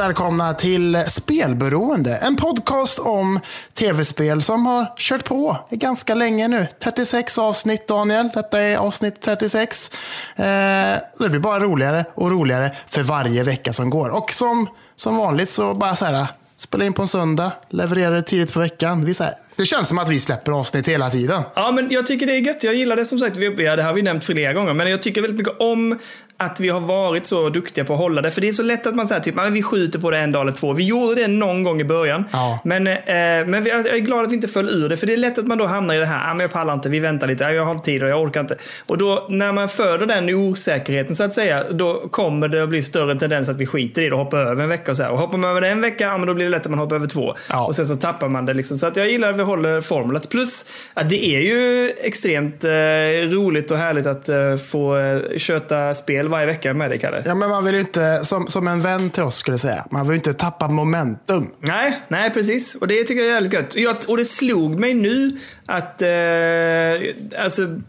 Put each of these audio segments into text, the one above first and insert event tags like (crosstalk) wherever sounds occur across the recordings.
välkomna till Spelberoende. En podcast om tv-spel som har kört på ganska länge nu. 36 avsnitt Daniel. Detta är avsnitt 36. Eh, det blir bara roligare och roligare för varje vecka som går. Och som, som vanligt så bara så här, spela in på en söndag, leverera det tidigt på veckan. Vi så här, det känns som att vi släpper avsnitt hela tiden. Ja, men jag tycker det är gött. Jag gillar det som sagt. Vi, det här har vi nämnt flera gånger, men jag tycker väldigt mycket om att vi har varit så duktiga på att hålla det. För det är så lätt att man säger typ, vi skjuter på det en dag eller två. Vi gjorde det någon gång i början. Ja. Men, eh, men jag är glad att vi inte föll ur det. För det är lätt att man då hamnar i det här, ah, men jag pallar inte, vi väntar lite, ah, jag har tid och jag orkar inte. Och då när man föder den osäkerheten så att säga, då kommer det att bli större tendens att vi skiter i det och hoppar över en vecka. Och, så här. och hoppar man över en vecka, ah, men då blir det lätt att man hoppar över två. Ja. Och sen så tappar man det. Liksom. Så att jag gillar att vi håller formulet. Plus att det är ju extremt eh, roligt och härligt att eh, få eh, köta spel varje vecka med dig, Kalle. Ja, men man vill ju inte, som, som en vän till oss skulle säga, man vill ju inte tappa momentum. Nej, nej precis. Och det tycker jag är jävligt gött. Jag, och det slog mig nu att eh, alltså,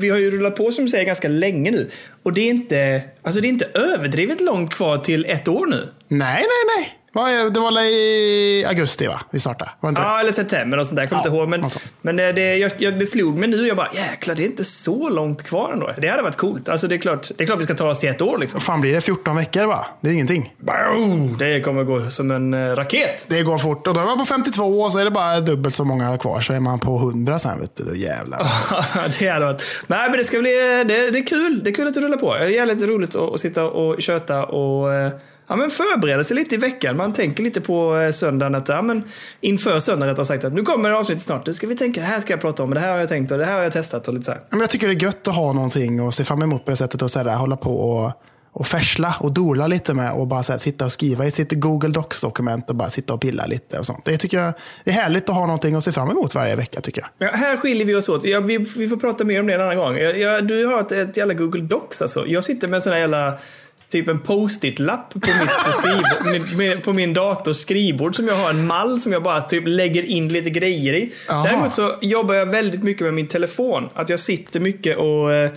vi har ju rullat på som du säger ganska länge nu. Och det är inte, alltså, det är inte överdrivet långt kvar till ett år nu. Nej, nej, nej. Det var i augusti va? Vi startade? Var inte? Ja, eller september och sånt där. Jag kommer Ja, inte ihåg. Men, men det, det, jag, jag, det slog mig nu. Jag bara, jäklar, det är inte så långt kvar ändå. Det hade varit coolt. Alltså, det, är klart, det är klart vi ska ta oss till ett år liksom. Fan blir det? 14 veckor va? Det är ingenting. Det kommer gå som en eh, raket. Det går fort. Och då är man på 52 och så är det bara dubbelt så många kvar. Så är man på 100 sen. Vet du. Då jävlar. (laughs) det hade varit... Nej, men det ska bli... Det, det är kul. Det är kul att det rullar på. Det är jävligt roligt att, att sitta och köta och eh, ja, men förbereda sig lite i veckan. Man tänker lite på eh, söndagen, att, ja, men inför söndagen rättare sagt, att nu kommer avsnittet snart. Nu ska vi tänka, det här ska jag prata om, det här har jag tänkt och det här har jag testat och lite så här. Men jag tycker det är gött att ha någonting att se fram emot på det sättet. Och så här, hålla på och, och färsla och dola lite med. Och bara så här, sitta och skriva i sitt Google Docs-dokument och bara sitta och pilla lite. och sånt. Det tycker jag det är härligt att ha någonting att se fram emot varje vecka tycker jag. Ja, här skiljer vi oss åt. Ja, vi, vi får prata mer om det en annan gång. Jag, jag, du har ett, ett jävla Google Docs alltså. Jag sitter med en sån här jävla Typ en post-it-lapp på, mitt (laughs) på min dators skrivbord som jag har en mall som jag bara typ lägger in lite grejer i. Aha. Däremot så jobbar jag väldigt mycket med min telefon. Att jag sitter mycket och eh,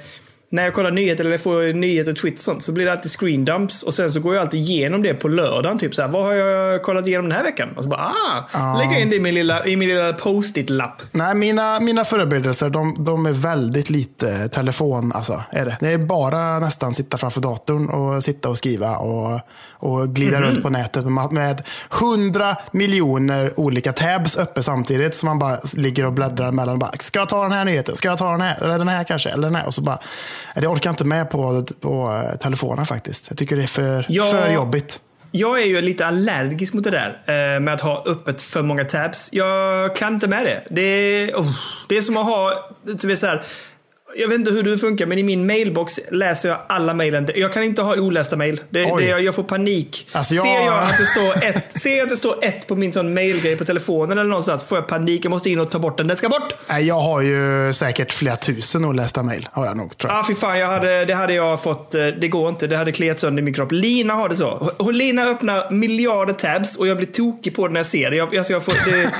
när jag kollar nyheter eller får nyheter, tweets och sånt, så blir det alltid screen dumps och sen så går jag alltid igenom det på lördagen. Typ så här, vad har jag kollat igenom den här veckan? Och så bara, ah, Ja. lägger jag in det i min lilla, i min lilla post-it-lapp. Nej, mina, mina förberedelser de, de är väldigt lite telefon. Alltså, är det. det är bara nästan sitta framför datorn och sitta och skriva och, och glida runt på nätet med, med hundra miljoner olika tabs uppe samtidigt. som man bara ligger och bläddrar mellan. och Bara, Ska jag ta den här nyheten? Ska jag ta den här? Eller den här kanske? Eller den här? Och så bara, det orkar jag inte med på, på eh, telefonen faktiskt. Jag tycker det är för, Ja. för jobbigt. Jag är ju lite allergisk mot det där eh, med att ha öppet för många tabs. Jag kan inte med det. Det är, oh, det är som att ha, så här, jag vet inte hur det funkar, men i min mailbox läser jag alla mejlen. Jag kan inte ha olästa mejl. Det, jag får panik. Alltså, jag- Ser jag att det står ett, ser jag att det står ett på min sån mailgrej på telefonen eller någonstans, får jag panik. Jag måste in och ta bort den. Den ska bort! Jag har ju säkert flera tusen olästa mejl. Har jag nog, tror jag. Ah, fy fan, jag hade, det hade jag fått. eh, Det går inte. Det hade kliat sönder min kropp. Lina har det så. Lina öppnar miljarder tabs och jag blir tokig på det när jag ser det. Jag, alltså jag, får, det,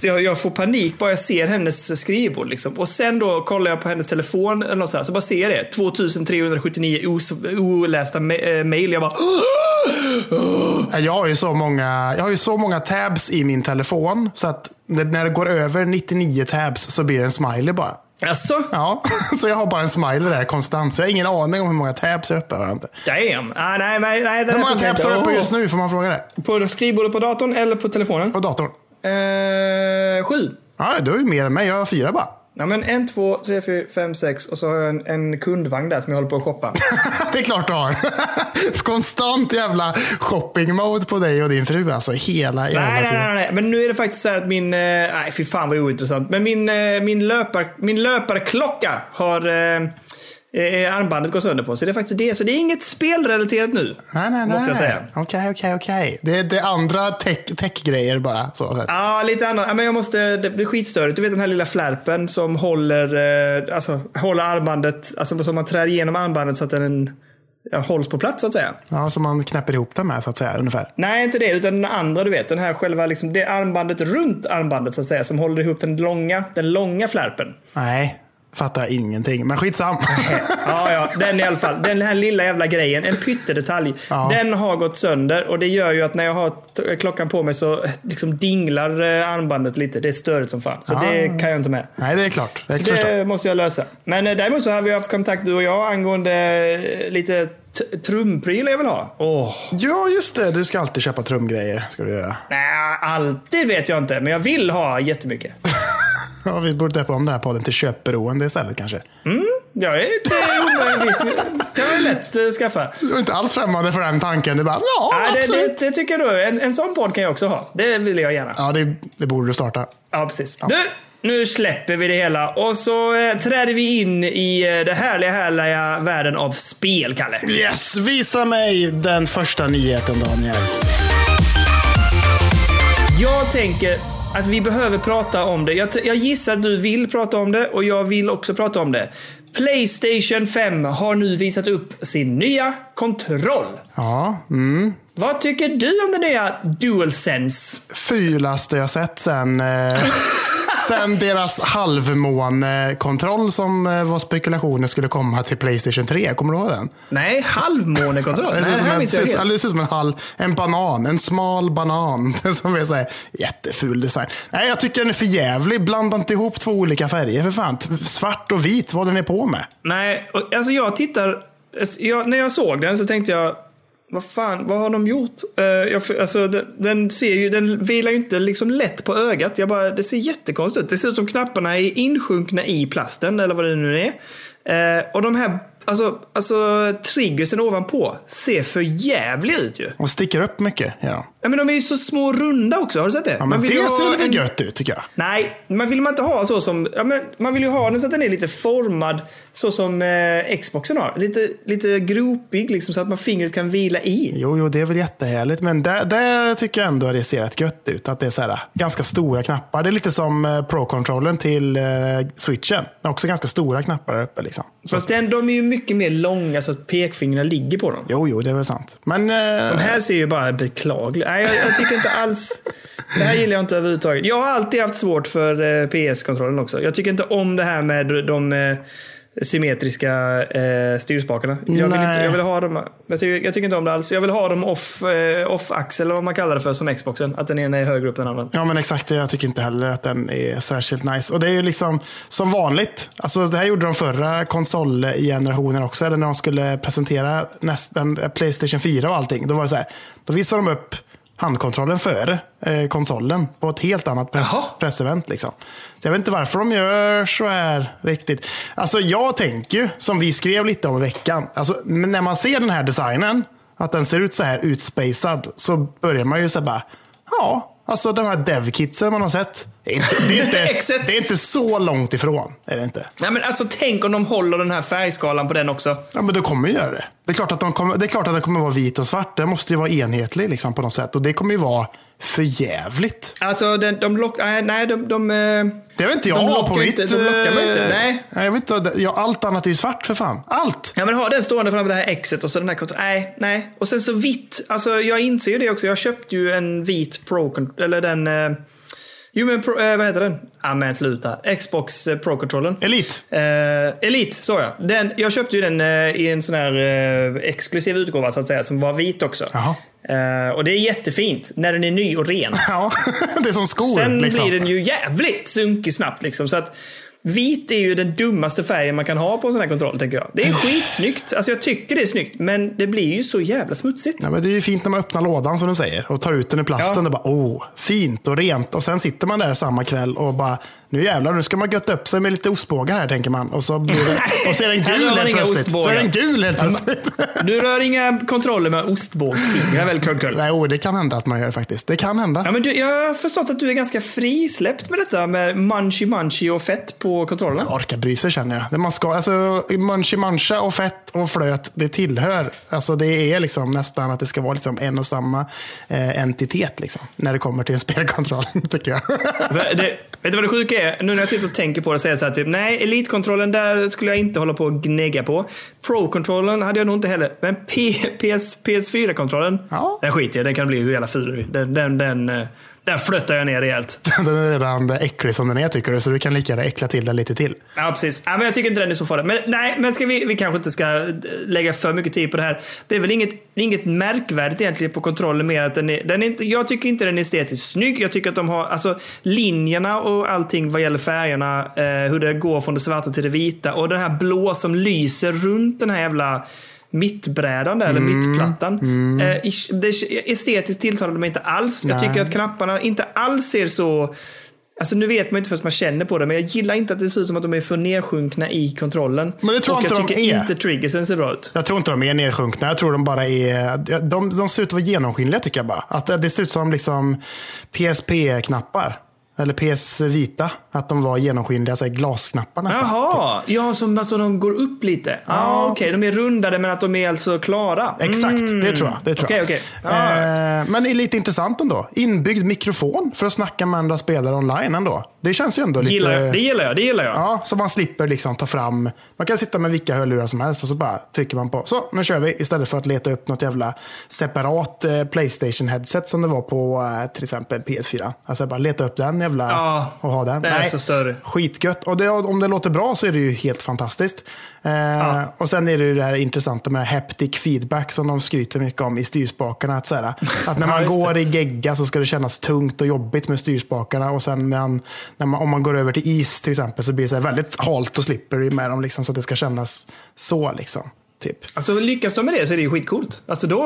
jag, jag får panik bara jag ser hennes skrivbord. Liksom. Och sen då kollar jag på hennes telefon eller något så, här, så bara ser jag det. 2379 os, olästa eh, mail. Jag bara... Jag har, ju så många, jag har ju så många tabs i min telefon så att när det går över 99 tabs så blir det en smiley bara. Alltså? Ja, (laughs) så jag har bara en smiley där konstant. Så jag har ingen aning om hur många tabs jag uppe. Har inte. Damn. Ah, nej, nej, nej, Hur många tabs har du uppe just nu? Får man fråga det? På skrivbordet på datorn eller på telefonen? På datorn? Eh, sju. Ja, du har ju mer än mig. Jag har fyra bara. Ja, men en, två, tre, fyra, fem, sex och så har jag en, en kundvagn där som jag håller på att shoppa. (laughs) det är klart du har. (laughs) Konstant jävla shopping-mode på dig och din fru. Alltså hela jävla nej, nej, tiden. nej, nej, men nu är det faktiskt så här att min... eh, Nej, fy fan vad ointressant. Men min, eh, min, löpar, min löparklocka har... eh, eh, Armbandet går sönder på. Så det är faktiskt det. Så det är inget spelrelaterat nu. Nej, nej, nej. Måste jag säga. Okej, okej, okej. Det är det andra tech- tech-grejer bara. Så. Ja, lite annat. Men jag måste, det är skitstörigt. Du vet den här lilla flärpen som håller, eh, alltså, håller armbandet, alltså som man trär igenom armbandet så att den ja, hålls på plats så att säga. Ja, som man knäpper ihop den med så att säga, ungefär. Nej, inte det, utan den andra du vet. Den här själva, liksom, det armbandet runt armbandet så att säga, som håller ihop den långa, den långa flärpen. Nej. Fattar ingenting. Men skitsam. (laughs) Ja, ja, den i alla fall. Den här lilla jävla grejen, en pyttedetalj. Ja. Den har gått sönder och det gör ju att när jag har klockan på mig så liksom dinglar eh, armbandet lite. Det är störigt som fan. Så Ja. det kan jag inte med. Nej, det är klart. Det förstår. det måste jag lösa. Men eh, däremot så har vi haft kontakt du och jag angående eh, lite trumprylar jag vill ha. Åh. Ja, just det. Du ska alltid köpa trumgrejer. Ska du göra. Nej, alltid vet jag inte. Men jag vill ha jättemycket. (laughs) (laughs) Ja, vi borde döpa om den här podden till köpberoende istället kanske. Jag är inte (laughs) omöjligtvis. Det kan jag lätt skaffa. Du är inte alls främmande för den tanken. Du bara, ja, Nej, det, absolut. det, det tycker jag då. En, en sån podd kan jag också ha. Det vill jag gärna. Ja, det, det borde du starta. Ja, precis. Du, nu släpper vi det hela och så eh, träder vi in i eh, det härliga, härliga världen av spel, Kalle. Yes, visa mig den första nyheten Daniel. Jag tänker att vi behöver prata om det. Jag, jag gissar att du vill prata om det och jag vill också prata om det. Playstation 5 har nu visat upp sin nya kontroll. Ja, mm. Vad tycker du om den nya DualSense? Fulaste jag sett sen, eh, (laughs) sen deras halvmånekontroll som eh, var spekulationer skulle komma till Playstation 3. Kommer du ihåg den? Nej, halvmånekontroll. (laughs) Det ser Nej, ut som, en, det ser som en, halv, en banan. En smal banan. (laughs) som är så här, jätteful design. Nej, jag tycker den är för jävlig. Blanda inte ihop två olika färger för fan. Svart och vit, vad den är på med. Nej, alltså jag tittar... Jag, när jag såg den så tänkte jag, vad fan, vad har de gjort? Uh, jag, alltså, den, den, ser ju, den vilar ju inte liksom lätt på ögat. Jag bara, det ser jättekonstigt ut. Det ser ut som knapparna är insjunkna i plasten, eller vad det nu är. Uh, och de här, alltså, alltså triggersen ovanpå ser för jävliga ut ju. De sticker upp mycket. Ja. Ja, men de är ju så små och runda också, har du sett det? Ja, men vill det ju ser lite en- gött ut tycker jag. Nej, man vill man inte ha så som... Ja, men man vill ju ha den så att den är lite formad så som eh, Xboxen har. Lite, lite gropig liksom så att man fingret kan vila i. Jo, jo, det är väl jättehärligt. Men där, där tycker jag ändå att det ser rätt gött ut. Att det är så här, ganska stora knappar. Det är lite som eh, Pro-controllen till eh, switchen. Det är också ganska stora knappar där uppe. Liksom. Så, Fast den, de är ju mycket mer långa så att pekfingrarna ligger på dem. jo, jo, det är väl sant. Men eh, De här ser ju bara beklagliga Nej, jag, jag tycker inte alls... Det här gillar jag inte överhuvudtaget. Jag har alltid haft svårt för eh, PS-kontrollen också. Jag tycker inte om det här med de eh, symmetriska eh, styrspakarna. Jag vill, inte, jag vill ha dem... Jag tycker, jag tycker inte om det alls. Jag vill ha dem off, eh, off-axel, eller vad man kallar det för, som Xboxen. Att den ena är högre upp än den andra. Ja, men exakt. det. Jag tycker inte heller att den är särskilt nice. Och det är ju liksom som vanligt. Alltså, det här gjorde de förra konsolgenerationen också. Eller när de skulle presentera nästan Playstation 4 och allting. Då var det så här. Då visade de upp handkontrollen före eh, konsolen på ett helt annat press, Jaha. pressevent. Liksom. Så jag vet inte varför de gör så här riktigt. Alltså jag tänker ju, som vi skrev lite om i veckan. Alltså, när man ser den här designen, att den ser ut så här utspacad, så börjar man ju så här bara, ja, alltså de här devkitsen man har sett. Det är inte, det är inte, (laughs) Exet. det är inte så långt ifrån. Är det inte? Nej, men alltså, tänk om de håller den här färgskalan på den också. Ja, men då kommer ju göra det. Det är, klart att de kommer, det är klart att den kommer vara vit och svart. Den måste ju vara enhetlig liksom, på något sätt. Och det kommer ju vara för jävligt. Alltså, de, de lock, nej, de... de eh, Det vill inte jag De lockar på inte- mitt... de lockar mig inte, eh, nej. Jag vet inte, ja, allt annat är ju svart för fan. Allt! Ja men ha den stående framför det här exet och så den här kontrollen. Nej, nej. Och sen så vitt. Alltså jag inser ju det också. Jag köpte ju en vit Pro eller den... Jo men pro, eh, vad heter den? Ja men sluta. Xbox eh, Pro-controllen. Elite. Eh, Elite, så ja. Den, jag köpte ju den eh, i en sån här eh, exklusiv utgåva så att säga, som var vit också. Eh, och det är jättefint när den är ny och ren. (laughs) Ja, det är som skor. Sen liksom. blir den ju jävligt sunkig snabbt. Liksom, så att Vit är ju den dummaste färgen man kan ha på en sån här kontroll, tänker jag. Det är skitsnyggt. Alltså jag tycker det är snyggt, men det blir ju så jävla smutsigt. Ja, men det är ju fint när man öppnar lådan som du säger och tar ut den ur plasten. Ja. Och bara, åh, fint och rent. Och sen sitter man där samma kväll och bara, nu jävlar, nu ska man götta upp sig med lite ostbågar här, tänker man. Och så, blir det, och så är den (laughs) gul helt plötsligt. Så är den gul helt plötsligt. Du rör inga kontroller med ostbågsfingrar väl, Kurkull? Nej, oh, det kan hända att man gör faktiskt. Det kan hända. Ja, men du, jag har förstått att du är ganska frisläppt med detta med munchi munchi och fett på kontrollerna. orkar bry sig känner jag. Det man ska, alltså, munchi mancha och fett och flöt, det tillhör, alltså det är liksom nästan att det ska vara liksom en och samma eh, entitet liksom, när det kommer till en spelkontroll, (laughs) tycker jag. det, vet du vad det sjuka är? Nu när jag sitter och tänker på det är det så här, typ, nej, elitkontrollen där skulle jag inte hålla på och gnägga på. Pro-kontrollen hade jag nog inte heller. Men PS, PS4-kontrollen, Ja. den skiter jag Den kan bli hur jävla ful den, den, den, eh, den flyttar jag ner rejält. (laughs) Den är redan äcklig som den är tycker du, så du kan lika gärna äckla till den lite till. Ja, precis. Ja, men jag tycker inte den är så farlig. Men, nej, men ska vi, vi kanske inte ska lägga för mycket tid på det här. Det är väl inget, inget märkvärdigt egentligen på kontrollen mer att den är, den är inte, jag tycker inte den är estetiskt snygg. Jag tycker att de har, alltså linjerna och allting vad gäller färgerna, eh, hur det går från det svarta till det vita och den här blå som lyser runt den här jävla mittbrädan där, eller mittplattan. Eh, ish- det, estetiskt tilltalar de mig inte alls. Jag Nej. tycker att knapparna inte alls ser så Alltså nu vet man inte förrän man känner på det, men jag gillar inte att det ser ut som att de är för nedsjunkna i kontrollen. Men det tror och jag jag inte de tycker är. inte triggersen ser bra ut. Jag tror inte de är nedsjunkna. Jag tror de bara är... De, de ser ut att vara genomskinliga tycker jag bara. Att det ser ut som liksom PSP-knappar. Eller PS Vita. Att de var genomskinliga, så här glasknappar nästan. Jaha, ja som alltså de går upp lite. Ja, Ja, okej, de är rundade men att de är alltså klara. Exakt, det tror jag. Det tror Okej, jag. okej. Ja. Eh, men det är lite intressant ändå. Inbyggd mikrofon för att snacka med andra spelare online ändå. Det känns ju ändå lite... Gillar jag, det gillar jag, det gillar jag. Ja, så man slipper liksom ta fram... Man kan sitta med vilka hörlurar som helst och så bara trycker man på. Så, nu kör vi. Istället för att leta upp något jävla separat eh, Playstation-headset som det var på eh, till exempel PS4. Alltså bara leta upp den jävla Ja, och ha den. det är så större. Skitgött. Och det, om det låter bra så är det ju helt fantastiskt. Eh, Och sen är det ju det här intressanta med haptic feedback som de skryter mycket om i styrspakarna. Att, så här, att när (laughs) man Ja, går det. i gegga så ska det kännas tungt och jobbigt med styrspakarna. Och sen när man, när man, om man går över till is till exempel så blir det så väldigt halt och slippery med dem. Liksom, så att det ska kännas så. Liksom, typ. Alltså lyckas de med det så är det ju skitcoolt. Alltså då,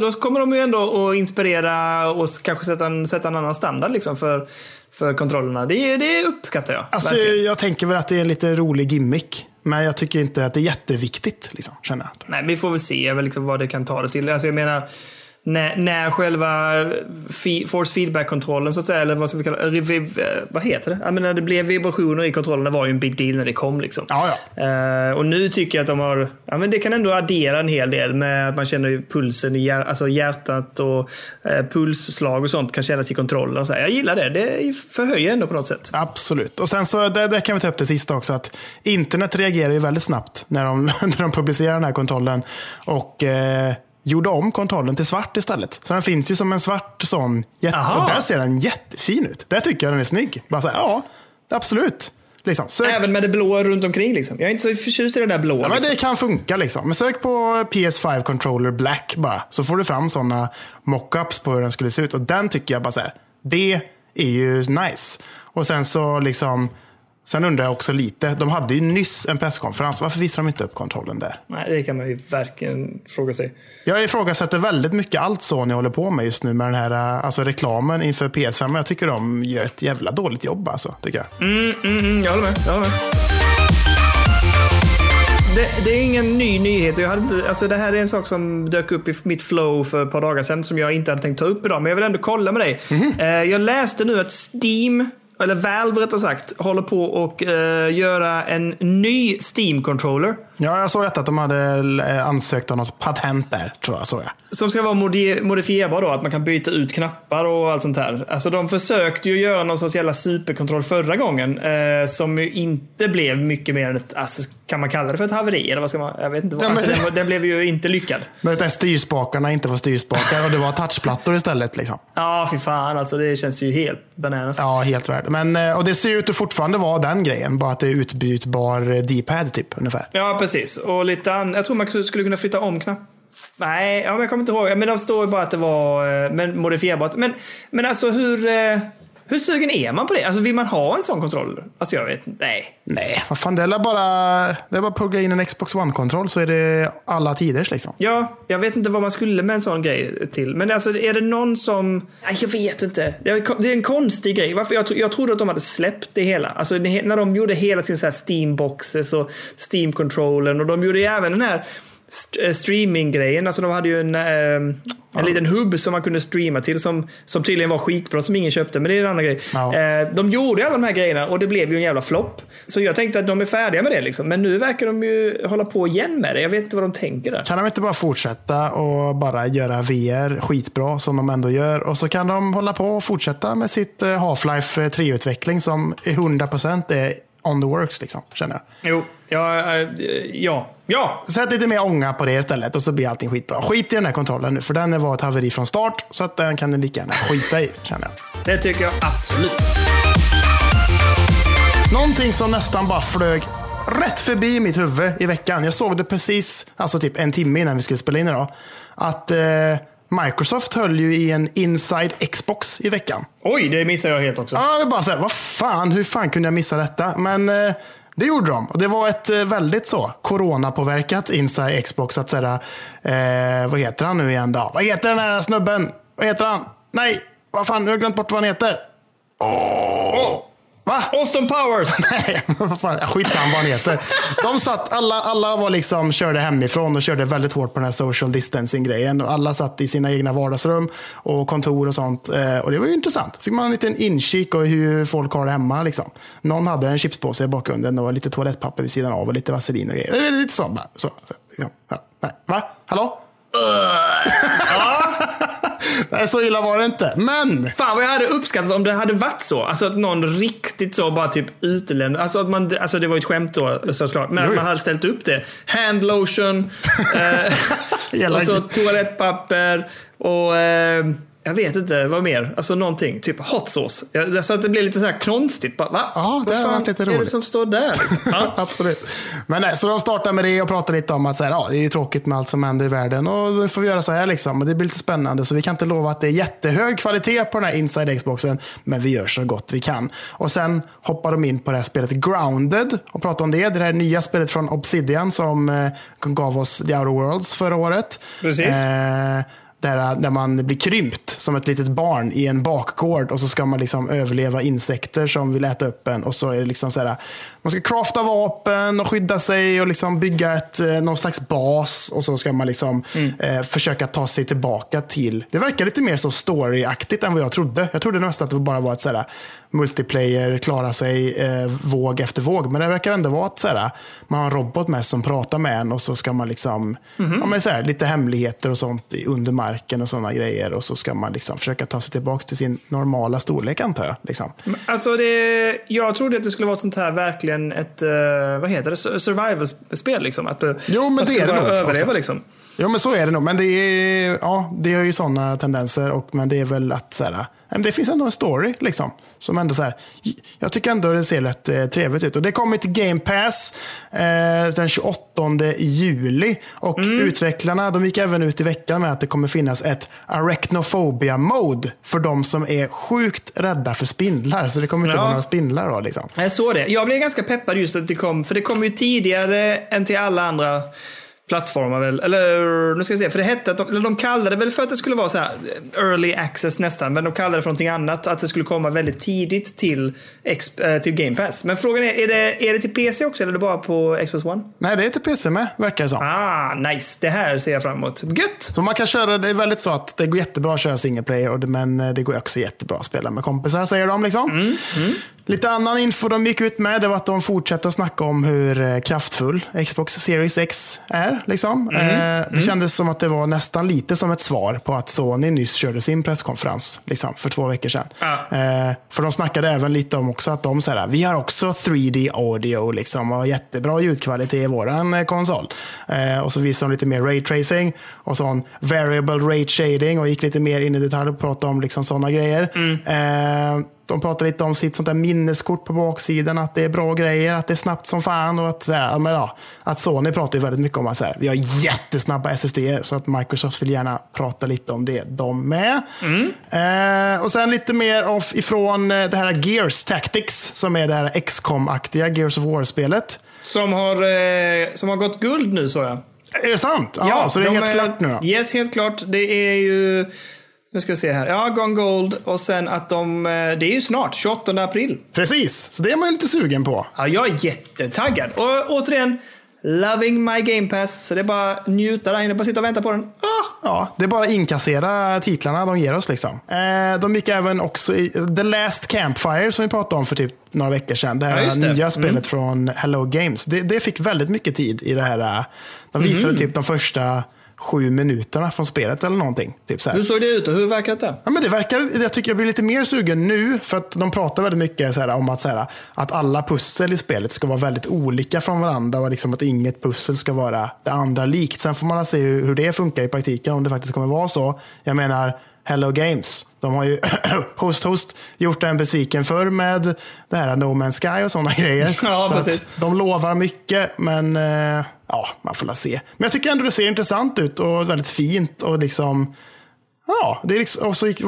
då kommer de ju ändå att inspirera och kanske sätta en, sätta en annan standard liksom för, för kontrollerna. Det, det uppskattar jag. Alltså, verkligen. jag tänker väl att det är en lite rolig gimmick. Men jag tycker inte att det är jätteviktigt. Liksom, känner jag. Nej, vi får väl se väl liksom vad det kan ta det till. Alltså jag menar, när, när själva force feedback-kontrollen så att säga, eller vad ska vi kalla det, eh, vad heter det? Jag menar, det blev vibrationer i kontrollen, det var ju en big deal när det kom. Liksom. Ja, Eh, och nu tycker jag att de har, ja men det kan ändå addera en hel del med att man känner ju pulsen i hjär, alltså hjärtat och eh, pulsslag och sånt kan kännas i kontrollen. Och så här. Jag gillar det, det förhöjer ändå på något sätt. Absolut. Och sen så, där, där kan vi ta upp det sista också, att internet reagerar ju väldigt snabbt när de, (laughs) när de publicerar den här kontrollen. Och eh, gjorde om kontrollen till svart istället. Så den finns ju som en svart sån. Jätte, Aha. och där ser den jättefin ut. Där tycker jag den är snygg. Bara så här, ja, absolut. Liksom. Sök, Även med det blåa runt omkring liksom. Jag är inte så förtjust i det där blåa. ja, men liksom. det kan funka liksom. Men sök på PS5 Controller Black bara. Så får du fram sådana mockups på hur den skulle se ut. Och den tycker jag bara så här, det är ju nice. Och sen så liksom, sen undrar jag också lite. De hade ju nyss en presskonferens. Varför visar de inte upp kontrollen där? Nej, det kan man ju verkligen fråga sig. Jag ifrågasätter väldigt mycket allt Sony håller på med just nu med den här eh, alltså reklamen inför PS5. Men jag tycker de gör ett jävla dåligt jobb alltså, tycker jag. Mm, mm, mm, jag håller med. Jag håller med. Det, det är ingen ny nyhet. Jag hade alltså det här är en sak som dök upp i mitt flow för ett par dagar sedan som jag inte hade tänkt ta upp idag. Men jag vill ändå kolla med dig. Eh, jag läste nu att Steam, eller Valve rättare sagt, håller på att uh, eh, göra en ny Steam-controller. Ja, jag såg detta att de hade eh, ansökt om något patent där, tror jag. Såg jag. Som ska vara modi- modifierbar då, att man kan byta ut knappar och allt sånt här. Alltså de försökte ju göra någon sorts jävla superkontroll förra gången. Eh, som ju inte blev mycket mer än ett, alltså, kan man kalla det för ett haveri? Eller vad ska man, jag vet inte. Vad, Ja, alltså, den, den blev ju inte lyckad. Men där styrspakarna inte var styrspakar och det var touchplattor istället. Liksom. Ja, fy fan alltså. Det känns ju helt bananas. Ja, helt värd. Men, eh, och det ser ut att fortfarande vara den grejen, bara att det är utbytbar eh, D-pad typ, ungefär. Ja, precis. Precis, Och lite an- Jag tror man skulle kunna flytta om knapp. Nej, ja, men jag kommer inte ihåg. Men de står ju bara att det var eh, men modifierbart. Men, men alltså hur... Eh, hur sugen är man på det? Alltså vill man ha en sån kontroll? Alltså jag vet. Nej. Nej, vad fan, det är bara, det är bara att plugga in en Xbox One-kontroll så är det alla tiders liksom. Ja, jag vet inte vad man skulle med en sån grej till. Men alltså är det någon som... Nej, jag vet inte. Det är en konstig grej. Varför? Jag, tro- jag trodde att de hade släppt det hela. Alltså när när de gjorde hela sin så här Steam-boxes och Steam-controllen och de gjorde ju även den här st- eh, streaminggrejen. Alltså de hade ju en, eh, en liten hubb som man kunde streama till som, som tydligen var skitbra, som ingen köpte. Men det är en annan grej. Ja. Eh, de gjorde alla de här grejerna och det blev ju en jävla flopp. Så jag tänkte att de är färdiga med det. Liksom. Men nu verkar de ju hålla på igen med det. Jag vet inte vad de tänker där. Kan de inte bara fortsätta och bara göra VR skitbra som de ändå gör? Och så kan de hålla på och fortsätta med sitt eh, Half-Life 3-utveckling som är 100% är on the works, liksom, känner jag. Jo, ja, eh, ja, ja. Sätt lite mer ånga på det istället och så blir allting skitbra. Skit i den här kontrollen nu, för den var ett haveri från start. Så att den kan ni lika gärna skita i, känner jag. Det tycker jag absolut. Någonting som nästan bara flög rätt förbi mitt huvud i veckan. Jag såg det precis, alltså typ en timme innan vi skulle spela in idag. Att eh, Microsoft höll ju i en Inside Xbox i veckan. Oj, det missar jag helt också. Ja, är bara så här, vad fan, hur fan kunde jag missa detta? Men eh, det gjorde de. Och det var ett eh, väldigt så coronapåverkat Inside Xbox. Att säga, eh, vad heter han nu igen då? Vad heter den här snubben? Vad heter han? Nej, vad fan, nu har jag glömt bort vad han heter. Oh. Va? Austin Powers! (laughs) Nej, vad fan, skitsamma vad han heter. De satt, alla, alla var liksom, körde hemifrån och körde väldigt hårt på den här social distancing-grejen. Och Alla satt i sina egna vardagsrum och kontor och sånt. Eh, Och det var ju intressant. Fick man en liten inkik och hur folk har det hemma. Liksom. Någon hade en chipspåse i bakgrunden och lite toalettpapper vid sidan av och lite vaselin och grejer. Det är lite så. Bara, så. Ja, ja, nej. Va? Hallå? (laughs) Nej, så illa var det inte. Men Fan vad jag hade uppskattat om det hade varit så. Alltså att någon riktigt så bara typ utelämnade. Alltså, att man, alltså det var ju ett skämt då såklart. Men Jo, att man hade ställt upp det. Handlotion. (laughs) eh, och så toalettpapper. Och eh, jag vet inte vad mer. Alltså någonting. Typ hot sauce. Så att det blir lite så här konstigt. Bara, Va? Ja, det vad fan lite är det roligt. som står där? (laughs) Ja. Absolut. Men nej, så de startar med det och pratar lite om att så här, ja, det är tråkigt med allt som händer i världen och nu får vi göra så här liksom. Och det blir lite spännande så vi kan inte lova att det är jättehög kvalitet på den här Inside Xboxen. Men vi gör så gott vi kan. Och sen hoppar de in på det här spelet Grounded och pratar om det. Det här nya spelet från Obsidian som eh, gav oss The Outer Worlds förra året. Precis. Eh, där, där man blir krympt som ett litet barn i en bakgård och så ska man liksom överleva insekter som vill äta upp en. Och så är det liksom så här, man ska crafta vapen och skydda sig och liksom bygga ett, eh, någon slags bas. Och så ska man liksom eh, försöka ta sig tillbaka till... Det verkar lite mer så storyaktigt än vad jag trodde. Jag trodde nästan att det bara var ett så här, multiplayer, klara sig eh, våg efter våg. Men det verkar ändå vara att så här, man har en robot med som pratar med en och så ska man liksom, ja, men så här, lite hemligheter och sånt under marken och sådana grejer. Och så ska man liksom försöka ta sig tillbaka till sin normala storlek antar jag. Liksom. Alltså det, jag trodde att det skulle vara ett sånt här verkligen ett, eh, vad heter det, survival-spel liksom. Att Jo, men man det är det nog överleva också. liksom. Jo, men så är det nog. Men det, är, ja, det har ju sådana tendenser. Och, men det är väl att så här, ja, det finns ändå en story. Liksom, som ändå så här, jag tycker ändå det ser rätt eh, trevligt ut. Och det kommer till Game Pass eh, den 28 juli. Och utvecklarna de gick även ut i veckan med att det kommer finnas ett arachnophobia mode för de som är sjukt rädda för spindlar. Så det kommer inte Ja. vara några spindlar då. Liksom. Jag såg det. Jag blev ganska peppad just att det kom, för det kom ju tidigare än till alla andra plattformar väl. Eller nu ska vi se, för det hette att de, eller de kallade det väl för att det skulle vara så här early access nästan, men de kallade det för någonting annat. Att det skulle komma väldigt tidigt till, eh, till Game Pass. Men frågan är, är det, är det till PC också eller är det bara på Xbox One? Nej, det är till PC med, verkar det som. Ah, nice. Det här ser jag fram emot. Gött! Så man kan köra, det är väldigt så att det går jättebra att köra single player, men eh, det går också jättebra att spela med kompisar, säger de. Liksom. Lite annan info de gick ut med det var att de fortsätter att snacka om hur eh, kraftfull Xbox Series X är. Liksom. Eh, det kändes som att det var nästan lite som ett svar på att Sony nyss körde sin presskonferens liksom, för två veckor sedan. Ja. Eh, för de snackade även lite om också att de så här, vi har också 3D audio liksom, och jättebra ljudkvalitet i våran eh, konsol. Eh, och så visade de lite mer ray tracing och sån variable rate shading och gick lite mer in i detalj och pratade om liksom sådana grejer. Eh, de pratade lite om sitt sånt där minneskort på baksidan, att det är bra grejer, att det är snabbt som fan och att, ja, men ja, att Sony pratar ju väldigt mycket om att så här, vi har jättesnabba SSD så att Microsoft vill gärna prata lite om det de med. Eh, och sen lite mer of, ifrån eh, det här Gears Tactics som är det här XCOM-aktiga Gears of War-spelet. Som har, eh, som har gått guld nu så jag. Är det sant? Ja, så det är helt klart nu? Yes, helt klart. Det är ju... Nu ska vi se här. Ja, Gone Gold och sen att de... eh, Det är ju snart, 28 april. Precis, så det är man ju lite sugen på. Ja, jag är jättetaggad. Och återigen, Loving my game pass. Så det är bara njuta där inne, bara sitta och vänta på den. Ja, det är bara inkassera titlarna de ger oss. Liksom. Eh, de gick även också i The Last Campfire som vi pratade om för typ några veckor sedan. Det här Ja, det. nya Mm. spelet från Hello Games. Det, det fick väldigt mycket tid i det här. eh, De visade Mm. typ de första sju minuterna från spelet eller någonting. Typ så här. Hur såg det ut och hur verkar det? Ja, men det verkar, jag tycker jag blir lite mer sugen nu, för att de pratar väldigt mycket så här, om att, så här, att alla pussel i spelet ska vara väldigt olika från varandra och liksom att inget pussel ska vara det andra likt. Sen får man se hur, hur det funkar i praktiken, om det faktiskt kommer vara så. Jag menar, Hello Games, de har ju (coughs) host host gjort en besviken förr med det här No Man's Sky och sådana grejer. (laughs) Ja, så de lovar mycket, men eh, ja, man får la se. Men jag tycker ändå det ser intressant ut och väldigt fint och liksom Ja, det är liksom, och så gick-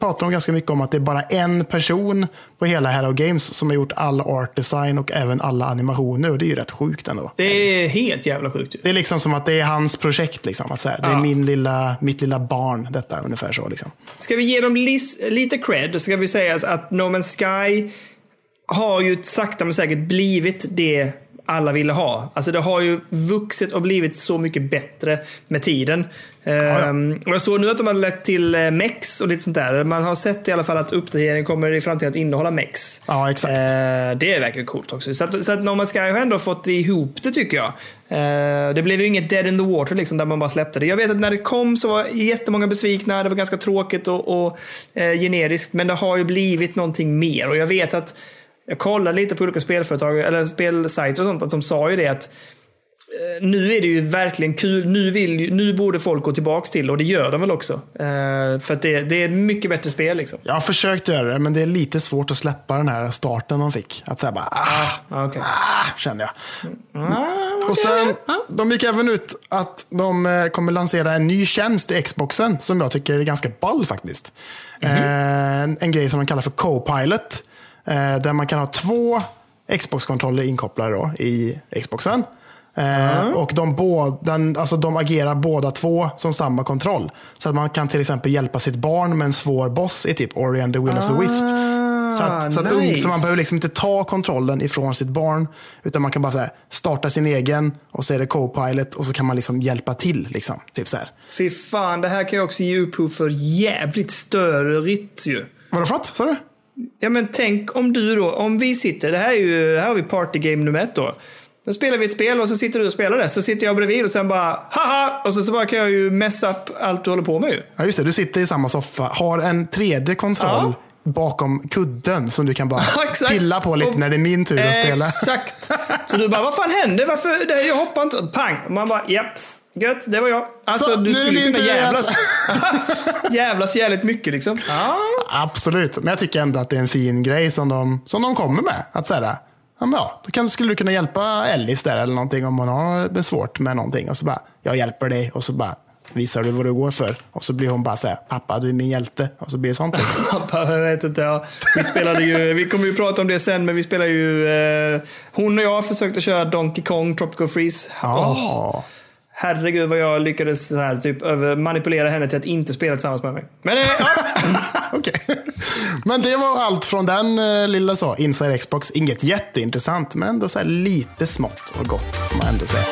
pratade de ganska mycket om att det är bara en person på hela Hello Games som har gjort all art design och även alla animationer. Och det är ju rätt sjukt ändå. Det är helt jävla sjukt ju. Det är liksom som att det är hans projekt. Liksom, att så här, Det är Ja. min lilla, mitt lilla barn, detta ungefär så. Liksom. Ska vi ge dem lite cred så ska vi säga att No Man's Sky har ju sakta men säkert blivit det alla ville ha. Alltså det har ju vuxit och blivit så mycket bättre med tiden. Ehm, och jag såg nu att de har lett till eh, mex och lite sånt där. Man har sett i alla fall att uppdateringen kommer i framtiden att innehålla mex. Ja, exakt. Eh, det är verkligen coolt också. Så att, så att No Man's Sky har ändå fått ihop det tycker jag. Eh, det blev ju inget dead in the water liksom, där man bara släppte det. Jag vet att när det kom så var jättemånga besvikna. Det var ganska tråkigt och, och eh, generiskt. Men det har ju blivit någonting mer. Och jag vet att jag kollade lite på olika spelföretag eller spelsajter och sånt. Att de sa ju det att eh, nu är det ju verkligen kul. Nu, vill, nu borde folk gå tillbaks till och det gör de väl också. Eh, för att det, det är mycket bättre spel liksom. Jag har försökt göra det, men det är lite svårt att släppa den här starten de fick. Att säga bara, ah, Ah, okej. ah, känner jag. Ah, Och okej. sen, Ah. de gick även ut att de eh, kommer lansera en ny tjänst i Xboxen som jag tycker är ganska ball faktiskt. Eh, en, en grej som de kallar för Copilot. Eh, där man kan ha två Xbox-kontroller inkopplade då, i Xboxen. Eh, Och de, båda, alltså de agerar båda två som samma kontroll. Så att man kan till exempel hjälpa sitt barn med en svår boss i typ Ori and the Will of the Wisp. Så, att, så, att ung, Ah, nice. så man behöver liksom inte ta kontrollen ifrån sitt barn. Utan man kan bara här, starta sin egen och så är det co-pilot och så kan man liksom hjälpa till. Liksom, typ så här. Fy fan, det här kan ju också ge upphov för jävligt störigt ju. Vadå för något? Sa du? Ja men tänk om du då, om vi sitter, det här är ju, här har vi partygame nummer ett då. Då spelar vi ett spel och så sitter du och spelar det. Så sitter jag bredvid och sen bara haha! Och så, så bara kan jag ju messa upp allt du håller på med ju. Ja, just det. Du sitter i samma soffa, har en tredje kontroll bakom kudden som du kan bara (laughs) pilla på lite Och- när det är min tur att spela. Exakt! (laughs) Så du bara, vad fan hände? Varför? Det, jag hoppar inte. Pang! Och man bara, japps. Gött, det var jag. Alltså Så, du skulle kunna jävlas. (laughs) jävlas jävligt mycket liksom. Ja. Absolut, men jag tycker ändå att det är en fin grej som de, som de kommer med. Att säga, ja, då kan, skulle du kunna hjälpa Ellis där eller någonting om hon har svårt med någonting. Och så bara, jag hjälper dig och så bara visar du vad du går för. Och så blir hon bara så här, pappa du är min hjälte. Och så blir det sånt. (laughs) Pappa, jag vet inte. Ja. Vi spelade ju, vi kommer ju prata om det sen, men vi spelar ju... Eh, hon och jag försökte köra Donkey Kong Tropical Freeze. Ja. herregud vad jag lyckades så här, typ, över, manipulera henne till att inte spela tillsammans med mig. Men eh, ja. (laughs) Okej. Men det var allt från den eh, lilla så, Inside Xbox. Inget jätteintressant, men ändå så här lite smått och gott får man ändå säga.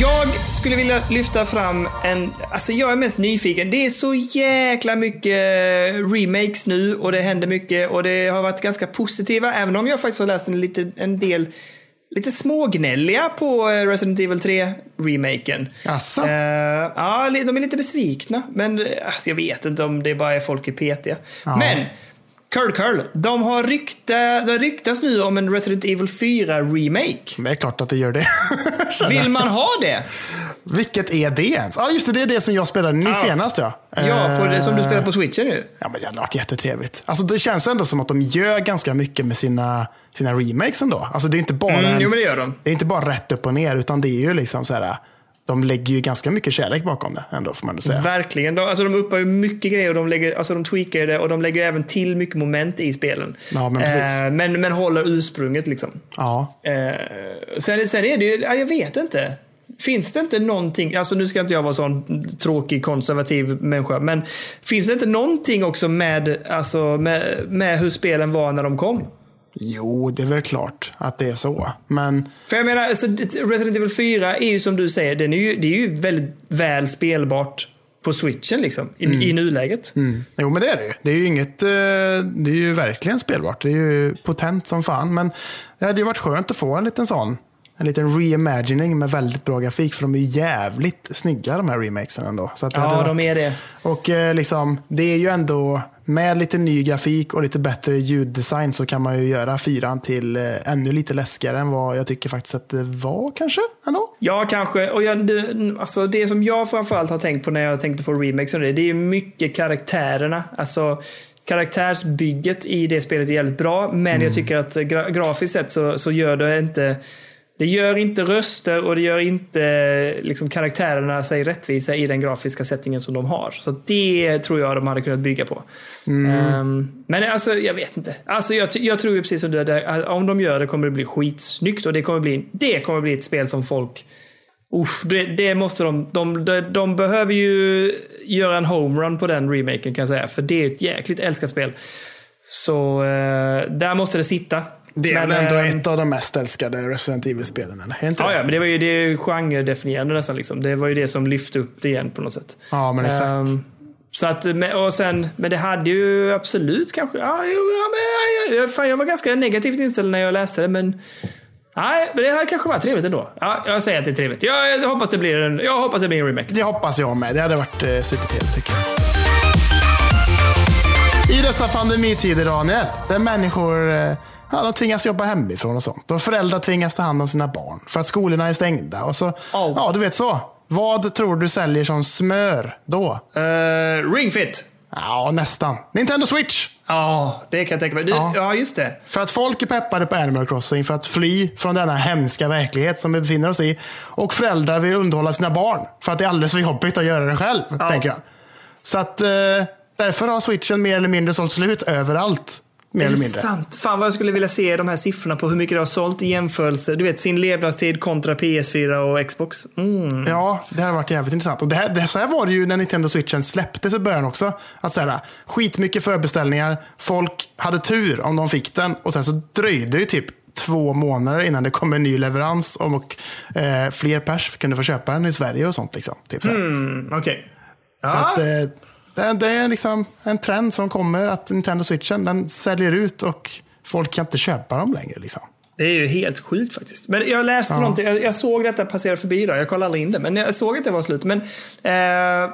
Jag skulle vilja lyfta fram en... Alltså jag är mest nyfiken. Det är så jäkla mycket remakes nu och det händer mycket och det har varit ganska positiva. Även om jag faktiskt har läst en, lite, en del lite smågnälliga på eh, Resident Evil 3-remaken. Jaså? Eh, ja, de är lite besvikna. Men eh, alltså, jag vet inte om det bara är folk är petiga. Ja. Men Curl Curl, de har rykta, det ryktas nu om en Resident Evil 4-remake. Men det är klart att det gör det. (laughs) Vill man ha det? Vilket är det ens? Ja, just det. Det är det som jag spelade nu senast. Ja, Ja, på det som du Eh, spelar på switchen nu. Ja, men det hade varit jättetrevligt. Alltså, det känns ändå som att de gör ganska mycket med sina, sina remakes ändå. Alltså, det är inte bara Mm, en, jo, det gör de. Det är inte bara rätt upp och ner, utan det är ju liksom så här. De lägger ju ganska mycket kärlek bakom det ändå, får man säga. Verkligen. De, alltså, de uppar ju mycket grejer och de, lägger, alltså, de tweakar det och de lägger även till mycket moment i spelen. Ja, men precis. Eh, men, men håller ursprunget liksom. Ja. Eh, sen, sen är det ju, ja, jag vet inte. Finns det inte någonting, alltså nu ska inte jag vara sån tråkig konservativ människa, men finns det inte någonting också med, alltså, med, med hur spelen var när de kom? Jo, det är väl klart att det är så. Men För jag menar, alltså, Resident Evil 4 är ju som du säger, den är ju, det är ju väldigt väl spelbart på switchen liksom, i, i nuläget. Jo, men det är det ju. Det är ju inget... eh, Det är ju verkligen spelbart. Det är ju potent som fan. Men det hade ju varit skönt att få en liten sån. En liten reimagining med väldigt bra grafik. För de är ju jävligt snygga de här remakesen ändå. Så att Ja, varit- de är det. Och eh, liksom, det är ju ändå, med lite ny grafik och lite bättre ljuddesign så kan man ju göra fyran till eh, ännu lite läskigare än vad jag tycker faktiskt att det var kanske. Ändå. Ja, kanske. Och jag, det, alltså det som jag framförallt har tänkt på när jag tänkte på remakes det, det är mycket karaktärerna. Alltså karaktärsbygget i det spelet är jävligt bra, men jag tycker att gra grafiskt sett så, så gör det inte det gör inte röster och det gör inte liksom, karaktärerna sig rättvisa i den grafiska settingen som de har. Så det tror jag de hade kunnat bygga på. Ehm, men alltså, jag vet inte. Alltså, jag, jag tror ju precis som du, där, om de gör det kommer det bli skitsnyggt och det kommer bli, det kommer bli ett spel som folk Usch, det, det måste de, de, de. De behöver ju göra en homerun på den remaken kan jag säga. För det är ett jäkligt älskat spel. Så eh, där måste det sitta. Det är Men, väl ändå eh, ett av de mest älskade Resident Evil-spelen? eller? Är inte Ja, det? ja, men det var ju det genredefinierande nästan. Liksom. Det var ju det som lyfte upp det igen på något sätt. Ja, men exakt. Ehm, så att, och sen, men det hade ju absolut kanske... Ja, men, fan, jag var ganska negativt inställd när jag läste det, men... Nej, men det hade kanske varit trevligt ändå. Ja, jag säger att det är trevligt. Jag, jag, hoppas, det blir en, jag hoppas det blir en remake. Det hoppas jag med. Det hade varit eh, supertrevligt tycker jag. I dessa pandemitider, Daniel, där människor eh, ja, de tvingas jobba hemifrån och sånt. Och föräldrar tvingas ta hand om sina barn för att skolorna är stängda. Och så, ja, du vet så. Vad tror du säljer som smör då? Uh, Ring Fit. Ja, nästan. Nintendo Switch. Ja, det kan jag tänka mig. Du, ja. Ja. just det. För att folk är peppade på Animal Crossing för att fly från denna hemska verklighet som vi befinner oss i. Och föräldrar vill underhålla sina barn för att det är alldeles för jobbigt att göra det själv, tänker jag. Så att eh, därför har switchen mer eller mindre sålt slut överallt. Mer eller mindre. sant? Fan vad jag skulle vilja se de här siffrorna på hur mycket det har sålt i jämförelse. Du vet sin levnadstid kontra PS4 och Xbox. Mm. Ja, det här har varit jävligt intressant. Och det här, det, så här var det ju när Nintendo Switchen släpptes i början också. Att så här, skitmycket förbeställningar, folk hade tur om de fick den och sen så dröjde det typ två månader innan det kom en ny leverans och eh, fler pers kunde få köpa den i Sverige och sånt. Liksom. Typ så här. Mm, Okej. Ja. Så att, eh, det, det är liksom en trend som kommer att Nintendo Switchen den säljer ut och folk kan inte köpa dem längre. Liksom. Det är ju helt sjukt faktiskt. Men jag läste någonting, jag, jag såg detta passera förbi då. Jag kollade aldrig in det, men jag såg att det var slut. Men eh,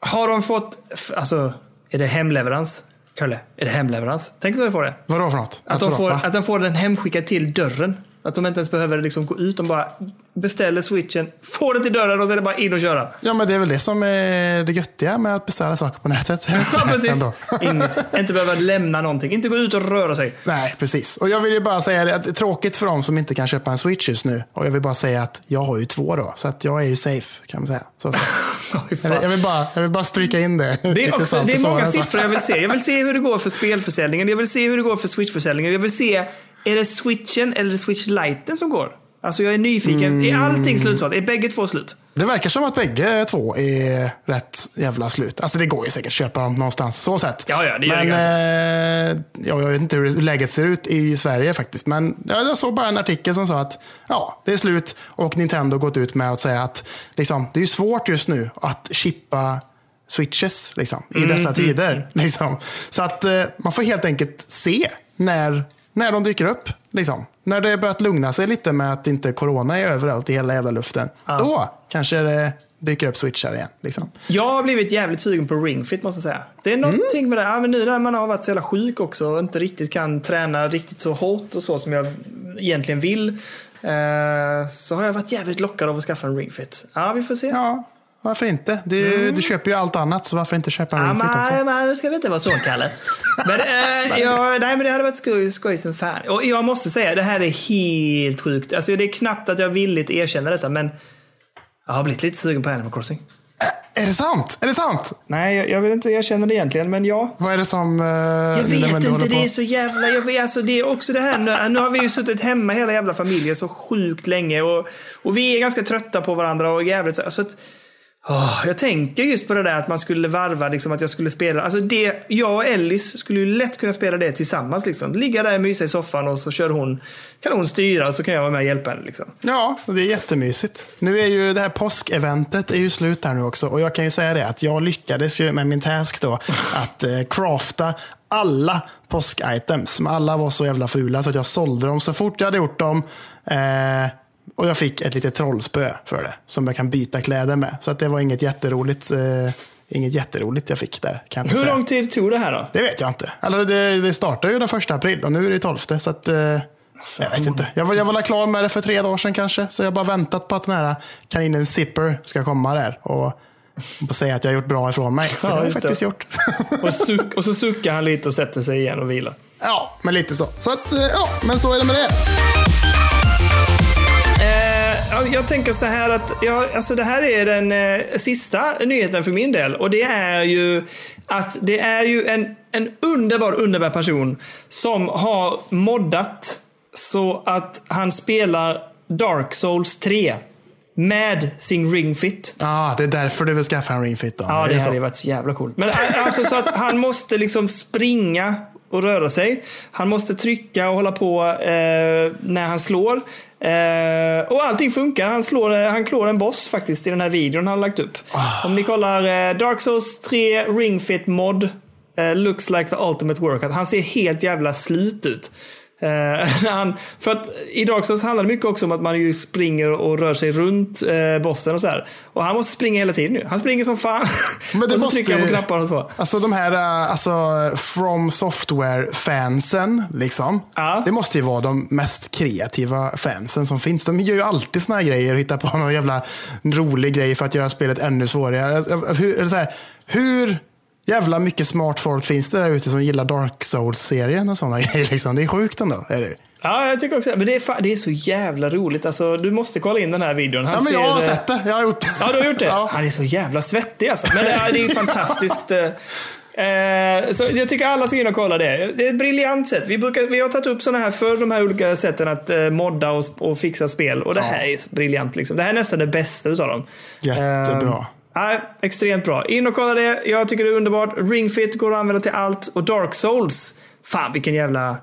har de fått, alltså, är det hemleverans? Kalle, är det hemleverans? Tänk om de får det. Vadå för något? Att de, vadå, får, att de får den hemskickad till dörren. Att de inte ens behöver liksom gå ut. De bara beställer switchen, får den till dörren och sen är det bara in och köra. Ja, men det är väl det som är det göttiga med att beställa saker på nätet. Ja, (laughs) precis. Inget. Inte behöva lämna någonting. Inte gå ut och röra sig. Nej, precis. Och jag vill ju bara säga att det är tråkigt för dem som inte kan köpa en Switch just nu. Och jag vill bara säga att jag har ju två då, så att jag är ju safe kan man säga. Så, så. Fan. (laughs) Jag, vill- bara, jag vill bara stryka in det. Det är, också, det är många siffror jag vill se. Jag vill se hur det går för spelförsäljningen. Jag vill se hur det går för Switch-försäljningen. Jag vill se, är det Switchen eller Switch Lite som går? Alltså jag är nyfiken. Är allting slutsålt? Är bägge två slut? Det verkar som att bägge två är rätt jävla slut. Alltså det går ju säkert att köpa dem någonstans så sett. Ja, ja, det gör Men det eh, ja, jag vet inte hur läget ser ut i Sverige faktiskt. Men ja, jag såg bara en artikel som sa att ja, det är slut och Nintendo gått ut med att säga att liksom, det är svårt just nu att chippa switches liksom, i Mm, dessa tider. (laughs) Liksom. Så att eh, man får helt enkelt se när, när de dyker upp. Liksom. När det börjat lugna sig lite med att inte corona är överallt i hela jävla luften. Då kanske det dyker upp switchar igen. Liksom. Jag har blivit jävligt sugen på Ring Fit måste jag säga. Det är någonting med det. Ja, men nu när man har varit så jävla sjuk också och inte riktigt kan träna riktigt så hårt och så som jag egentligen vill. Eh, så har jag varit jävligt lockad av att skaffa en Ring Fit. Ja, vi får se. Ja, varför inte? Du, du köper ju allt annat, så varför inte köpa Mm. Ring Fit också? nu ska vi inte vara så, Kalle. men, eh, (laughs) ja, nej, men det hade varit skoj, skoj som fan. Och jag måste säga, det här är helt sjukt. Alltså, det är knappt att jag villigt erkänner detta, men jag har blivit lite sugen på Animal Crossing. Är det sant? Är det sant? Nej, jag, jag vill inte erkänna det egentligen, men ja. Vad är det som... eh, Jag vet inte, det är så jävla... Jag vet, alltså, det är också det här, nu, nu har vi ju suttit hemma hela jävla familjen så sjukt länge och, och vi är ganska trötta på varandra och jävligt så- så att, Åh, jag tänker just på det där att man skulle varva, liksom, att jag skulle spela. Alltså det, jag och Ellis skulle ju lätt kunna spela det tillsammans. Liksom. Ligga där och mysa i soffan och så kör hon, kan hon styra och så kan jag vara med och hjälpa henne. Liksom. Ja, det är jättemysigt. Nu är ju det här påskeventet är ju slut här nu också. Och jag kan ju säga det att jag lyckades ju med min task då (laughs) att eh, crafta alla påskitems. Alla var så jävla fula så att jag sålde dem så fort jag hade gjort dem. Eh, och jag fick ett litet trollspö för det. Som jag kan byta kläder med. Så att det var inget jätteroligt. Eh, inget jätteroligt jag fick där. Kan jag inte Hur säga. lång tid tog det här då? Det vet jag inte. Alltså det, det startade ju den första april och nu är det 12. Så att, eh, jag vet inte. Jag var, jag var klar med det för tre dagar sedan kanske. Så jag har bara väntat på att den här kaninen Zipper ska komma där. Och, och säga att jag har gjort bra ifrån mig. För Ja, det har jag just det. faktiskt gjort. (laughs) Och, suck, och så suckar han lite och sätter sig igen och vilar. ja, men lite så. Så att, eh, ja, men så är det med det. Eh, ja, jag tänker så här att ja, alltså det här är den eh, sista nyheten för min del. Och det är ju att det är ju en, en underbar, underbar person som har moddat så att han spelar Dark Souls 3 med sin Ring Fit. Ja, det är därför du vill skaffa en ringfit då. Ja, det så? hade ju varit så jävla coolt. Men ä- alltså så att han måste liksom springa och röra sig. Han måste trycka och hålla på eh, när han slår. Eh, och allting funkar. Han, slår, eh, han klår en boss faktiskt i den här videon han har lagt upp. Om ni kollar eh, Dark Souls 3 Ring Fit mod. Eh, looks like the ultimate workout. Han ser helt jävla slut ut. Eh, (laughs) han, för att i Dark Souls handlar det mycket också om att man ju springer och rör sig runt eh, bossen och så här. Och han måste springa hela tiden nu. Han springer som fan. Men det (laughs) och så måste trycker han på knappar och så. Alltså de här eh, alltså, From Software-fansen, liksom. Ja. Det måste ju vara de mest kreativa fansen som finns. De gör ju alltid såna här grejer och hittar på någon jävla rolig grej för att göra spelet ännu svårare. Alltså, Hur, så här, hur jävla mycket smart folk finns det där ute som gillar Dark Souls-serien och sådana (laughs) grejer? Liksom? Det är sjukt ändå. Är det? Ja, jag tycker också det. Men det är, det är så jävla roligt. Alltså, du måste kolla in den här videon. Han Ja, men jag har ser, eh, sett det. Jag har gjort det. Ja, du har gjort det? (laughs) Ja. Han är så jävla svettig alltså. Men ja, det är ju (laughs) fantastiskt. eh, Eh, så jag tycker alla ska in och kolla det. Det är ett briljant sätt. Vi, brukar, vi har tagit upp sådana här för de här olika sätten att eh, modda och, och fixa spel. Och det här är så briljant. Liksom. Det här är nästan det bästa utav dem. Jättebra. Eh, Nej, extremt bra. In och kolla det. Jag tycker det är underbart. Ring Fit går att använda till allt. Och Dark Souls. Fan vilken jävla...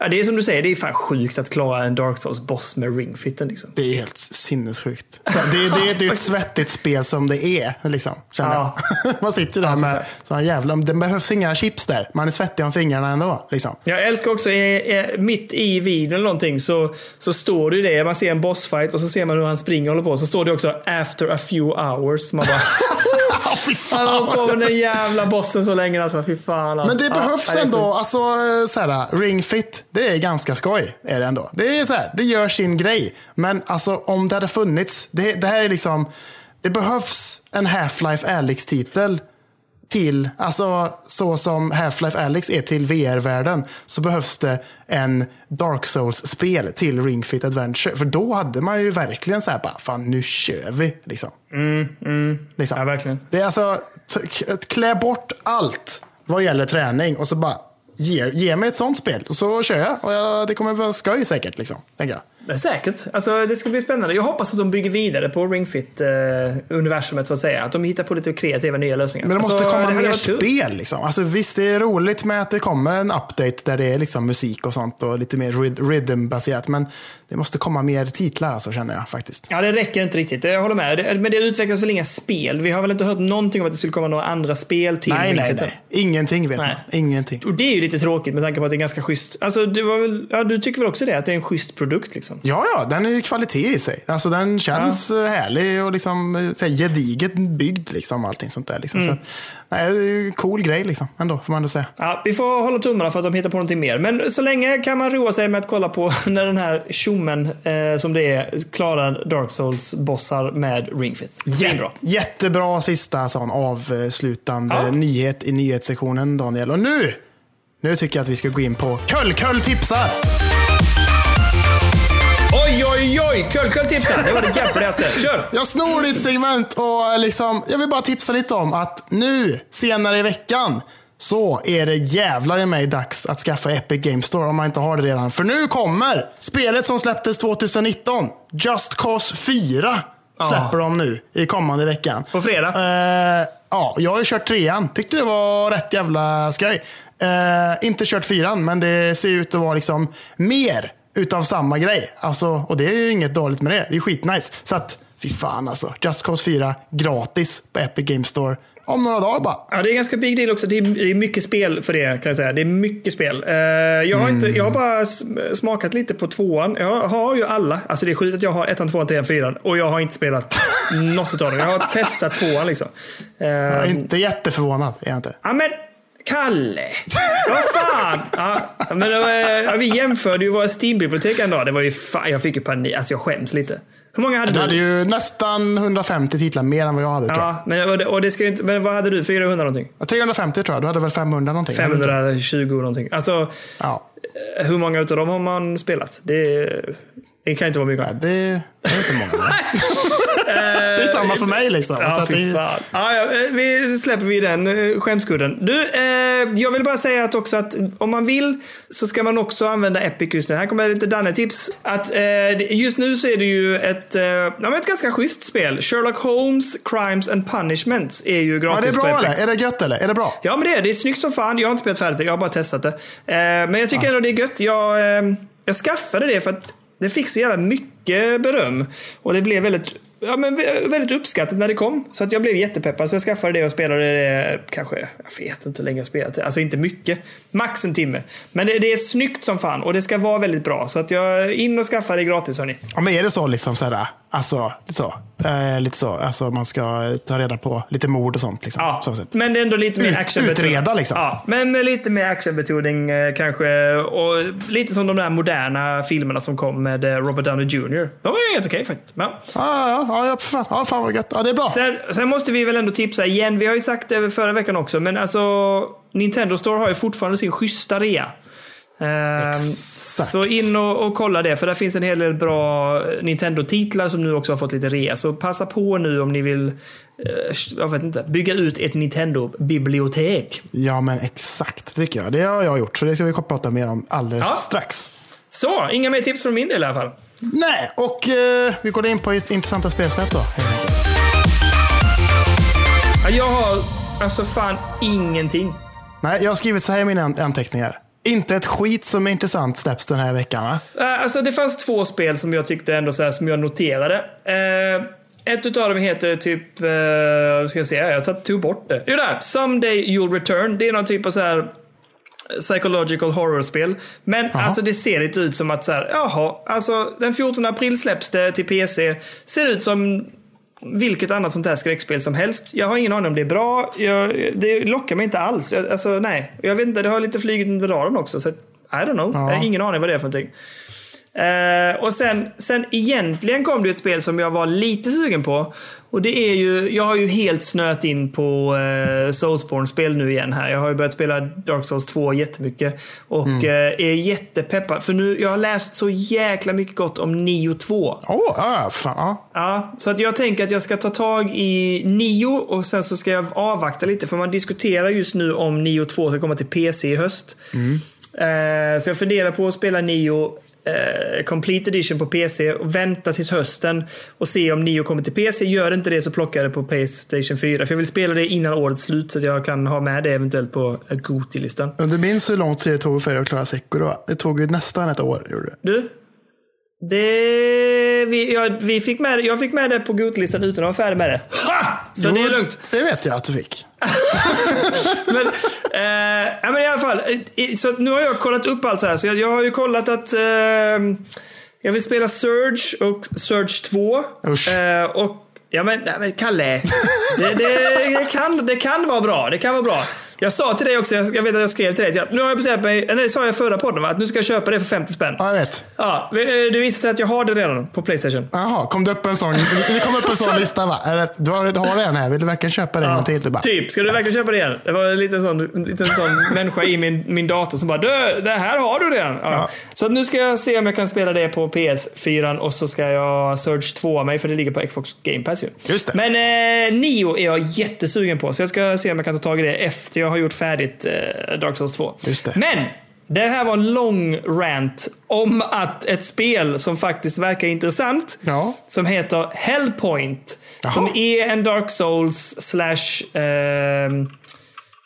Ja, det är som du säger, det är fan sjukt att klara en Dark Souls-boss med Ring Fitten. Liksom. Det är helt sinnessjukt. (laughs) Så det, det, det är ett svettigt spel som det är. Liksom, Ja. (laughs) Man sitter där med såna jävla... Det behövs inga chips där. Man är svettig om fingrarna ändå. Liksom. Jag älskar också, eh, eh, mitt i videon eller någonting så, så står det ju det. Man ser en bossfight och så ser man hur han springer och håller på. Så står det också after a few hours. Man bara, (laughs) Han har på med den jävla bossen så länge alltså. Fy fan. Men det Ja, behövs ja, ändå. Alltså, så här, ring fit, det är ganska skoj. Är det ändå. Det är så här, det gör sin grej. Men alltså, om det hade funnits. Det, det här är liksom. Det behövs en Half-Life Alyx-titel till, alltså så som Half-Life Alyx är till VR-världen, så behövs det en Dark Souls-spel till Ring Fit Adventure. För då hade man ju verkligen så här, bara, fan nu kör vi. Liksom. liksom. Ja, verkligen. Det är alltså, klä bort allt vad gäller träning och så bara ge, ge mig ett sånt spel. Så kör jag och jag, det kommer vara skoj säkert. Liksom, tänker jag. Men säkert. Alltså, det ska bli spännande. Jag hoppas att de bygger vidare på Ring Fit-universumet så att säga. Att de hittar på lite kreativa nya lösningar. Men det måste alltså, komma hade mer spel. Liksom. Alltså, visst, det är roligt med att det kommer en update där det är liksom musik och sånt och lite mer rhyth- rhythm-baserat. Men det måste komma mer titlar alltså, känner jag faktiskt. Ja, det räcker inte riktigt. Jag håller med. Det- Men det utvecklas väl inga spel? Vi har väl inte hört någonting om att det skulle komma några andra spel till Nej, nej, nej. Ingenting vet Nej. man. Ingenting. Och det är ju lite tråkigt med tanke på att det är ganska schysst. Alltså, det var väl, ja, du tycker väl också det? Att det är en schysst produkt liksom? Ja, ja, den är ju kvalitet i sig. Alltså den känns eh, härlig och liksom eh, så här, gediget byggd liksom allting sånt där. Liksom. Så att, nej, det är ju en cool grej liksom ändå, får man ändå säga. Ja, vi får hålla tummarna för att de hittar på någonting mer. Men så länge kan man roa sig med att kolla på (laughs) när den här tjommen, eh, som det är, klarar Dark Souls-bossar med Ring Fit. Svinbra. Jättebra sista sån avslutande Ja. nyhet i nyhetssektionen Daniel. Och nu, nu tycker jag att vi ska gå in på Köll Köll tipsar. Oj, oj, oj! Kull, tipsen Det var det jävligaste. Kör! Jag snor ditt segment och liksom, jag vill bara tipsa lite om att nu, senare i veckan, så är det jävlar i mig dags att skaffa Epic Game Store om man inte har det redan. För nu kommer spelet som släpptes 2019, Just Cause 4, Släpper de nu i kommande veckan. På fredag? Eh, ja, jag har ju kört trean. Tyckte det var rätt jävla skoj. Eh, inte kört fyran, men det ser ut att vara liksom mer utav samma grej. Alltså, och det är ju inget dåligt med det. Det är skitnice. Så att, fy fan alltså. Just Cause 4 gratis på Epic Games Store om några dagar bara. Ja, det är ganska big deal också. Det är, det är mycket spel för det kan jag säga. Det är mycket spel. Uh, jag, har inte, jag har bara smakat lite på tvåan. Jag har ju alla. Alltså det är sjukt att jag har ettan, tvåan, trean, fyran. Och jag har inte spelat något av dem. Jag har testat tvåan liksom. Uh, jag är inte jätteförvånad, är jag inte. Ja, men Kalle! Vad fan! Ja, men ja, vi jämförde ju våra Steam-bibliotek en dag. Det var ju fan, jag fick ju panik. Alltså jag skäms lite. Hur många hade du? Du hade ju nästan 150 titlar mer än vad jag hade. Ja, tror jag. men, och det, och det ska inte, men vad hade du? 400 någonting? 350 tror jag. Du hade väl 500 någonting? 520 någonting. Alltså, ja. hur många av dem har man spelat? Det, det kan inte vara mycket. Ja, det, det är inte många. (laughs) det är samma för mig liksom. Ja, så det. Ja, ja, vi släpper vi den eh, skämskudden. Du, eh, jag vill bara säga att också att om man vill så ska man också använda Epic just nu. Här kommer lite Danne-tips. Att, eh, just nu så är det ju ett, eh, ja, ett ganska schysst spel. Sherlock Holmes, Crimes and Punishments är ju ja, gratis det är bra på eller? Epic. Är det gött eller? Är det bra? Ja, men det är det. är snyggt som fan. Jag har inte spelat färdigt det. Jag har bara testat det. Eh, men jag tycker ändå det är gött. Jag, eh, jag skaffade det för att det fick så jävla mycket beröm. Och det blev väldigt, ja, men väldigt uppskattat när det kom. Så att jag blev jättepeppad. Så jag skaffade det och spelade det kanske, jag vet inte hur länge jag spelat det. Alltså inte mycket. Max en timme. Men det, det är snyggt som fan och det ska vara väldigt bra. Så att jag in och skaffa det gratis hörni. Ja, men är det så liksom så här, alltså, lite så, eh, lite så, alltså man ska ta reda på lite mord och sånt liksom. Ja, Så men det är ändå lite mer actionbetonat. utreda, liksom. Ja, men med lite mer actionbetoning eh, kanske. Och lite som de där moderna filmerna som kom med eh, Robert Downey Jr. De var helt okej faktiskt. Men, ja. Ja, ja, fan, ja, fan vad gött. Ja, det är bra. sen, sen måste vi väl ändå tipsa igen. Vi har ju sagt det förra veckan också, men alltså Nintendo Store har ju fortfarande sin schyssta rea. Ehm, Exakt. Så in och, och kolla det, för där finns en hel del bra Nintendo-titlar som nu också har fått lite rea. Så passa på nu om ni vill eh, jag vet inte, bygga ut ett Nintendo-bibliotek. Ja, men exakt. Tycker jag. Det har jag gjort, så det ska vi prata mer om alldeles Ja. strax. Så, inga mer tips från min del i alla fall. Nej, och eh, vi går in på ett intressanta spelsläpp då. Ja, Jag har alltså fan ingenting. Nej, jag har skrivit så här i mina an- anteckningar. Inte ett skit som är intressant släpps den här veckan, va? Eh, Alltså det fanns två spel som jag tyckte ändå så här, som jag noterade. Eh, ett utav dem heter typ, uh, ska jag se, jag tog bort det. Jo där, Someday You'll Return. Det är någon typ av så här psychological horror-spel. Men alltså det ser lite ut som att så här, jaha, alltså den 14 april släpps det till PC. Ser ut som vilket annat sånt här skräckspel som helst. Jag har ingen aning om det är bra. Jag, det lockar mig inte alls. Jag, alltså nej, jag vet inte, det har lite flugit under radarn också. Så I don't know. Jag har ingen aning vad det är för någonting. Eh, och sen, sen egentligen kom det ett spel som jag var lite sugen på. Och det är ju, jag har ju helt snöat in på uh, Soulsborne-spel nu igen här. Jag har ju börjat spela Dark Souls 2 jättemycket. Och eh, är jättepeppad. För nu, jag har läst så jäkla mycket gott om Nio 2. Åh, oh, ja, fan. Ja. Ja, så att jag tänker att jag ska ta tag i Nio och sen så ska jag avvakta lite. För man diskuterar just nu om Nio 2 ska komma till PC i höst. Eh, så jag funderar på att spela Nio eh, Complete Edition på PC och vänta tills hösten och se om Nio kommer till PC. Gör inte det så plockar jag det på Playstation 4. För jag vill spela det innan årets slut så att jag kan ha med det eventuellt på Goti-listan. Du minns hur lång tid det tog för dig att klara Sekiro? Det tog ju nästan ett år. Gjorde det. Du? Det, vi, jag, vi fick med, jag fick med det på Goti-listan utan att vara färdig med det. Ha! Så det är Jo, lugnt. Det vet jag att du fick. (laughs) men, eh, ja, men i alla fall, så nu har jag kollat upp allt så här. Så jag, jag har ju kollat att eh, jag vill spela Surge och Surge 2. Usch. Eh, och, ja men, nej, men Kalle. Det, det, det, kan, det kan vara bra. Det kan vara bra. Jag sa till dig också, jag vet att jag skrev till dig, jag, nu har jag bestämt mig, eller det sa jag i förra podden va? Att nu ska jag köpa det för 50 spänn. Ja, jag vet. Ja, det visar sig att jag har det redan på Playstation. Jaha, kom det upp en sån, det kom upp en sån (laughs) lista va? Eller, du, har, du har den här, vill du verkligen köpa den en gång till? Du bara, Typ, ska du verkligen köpa det igen? Det var en liten sån, en liten sån (laughs) människa i min, min dator som bara du, det här har du redan. Ja. Ja. Så nu ska jag se om jag kan spela det på PS4 och så ska jag Surge 2 mig för det ligger på Xbox Game Pass ju. Just det. Men eh, Nio är jag jättesugen på så jag ska se om jag kan ta tag i det efter jag har gjort färdigt eh, Dark Souls 2. Just det. Men Det här var en lång rant om att ett spel som faktiskt verkar intressant, Ja. som heter Hellpoint, Jaha. som är en Dark Souls slash eh,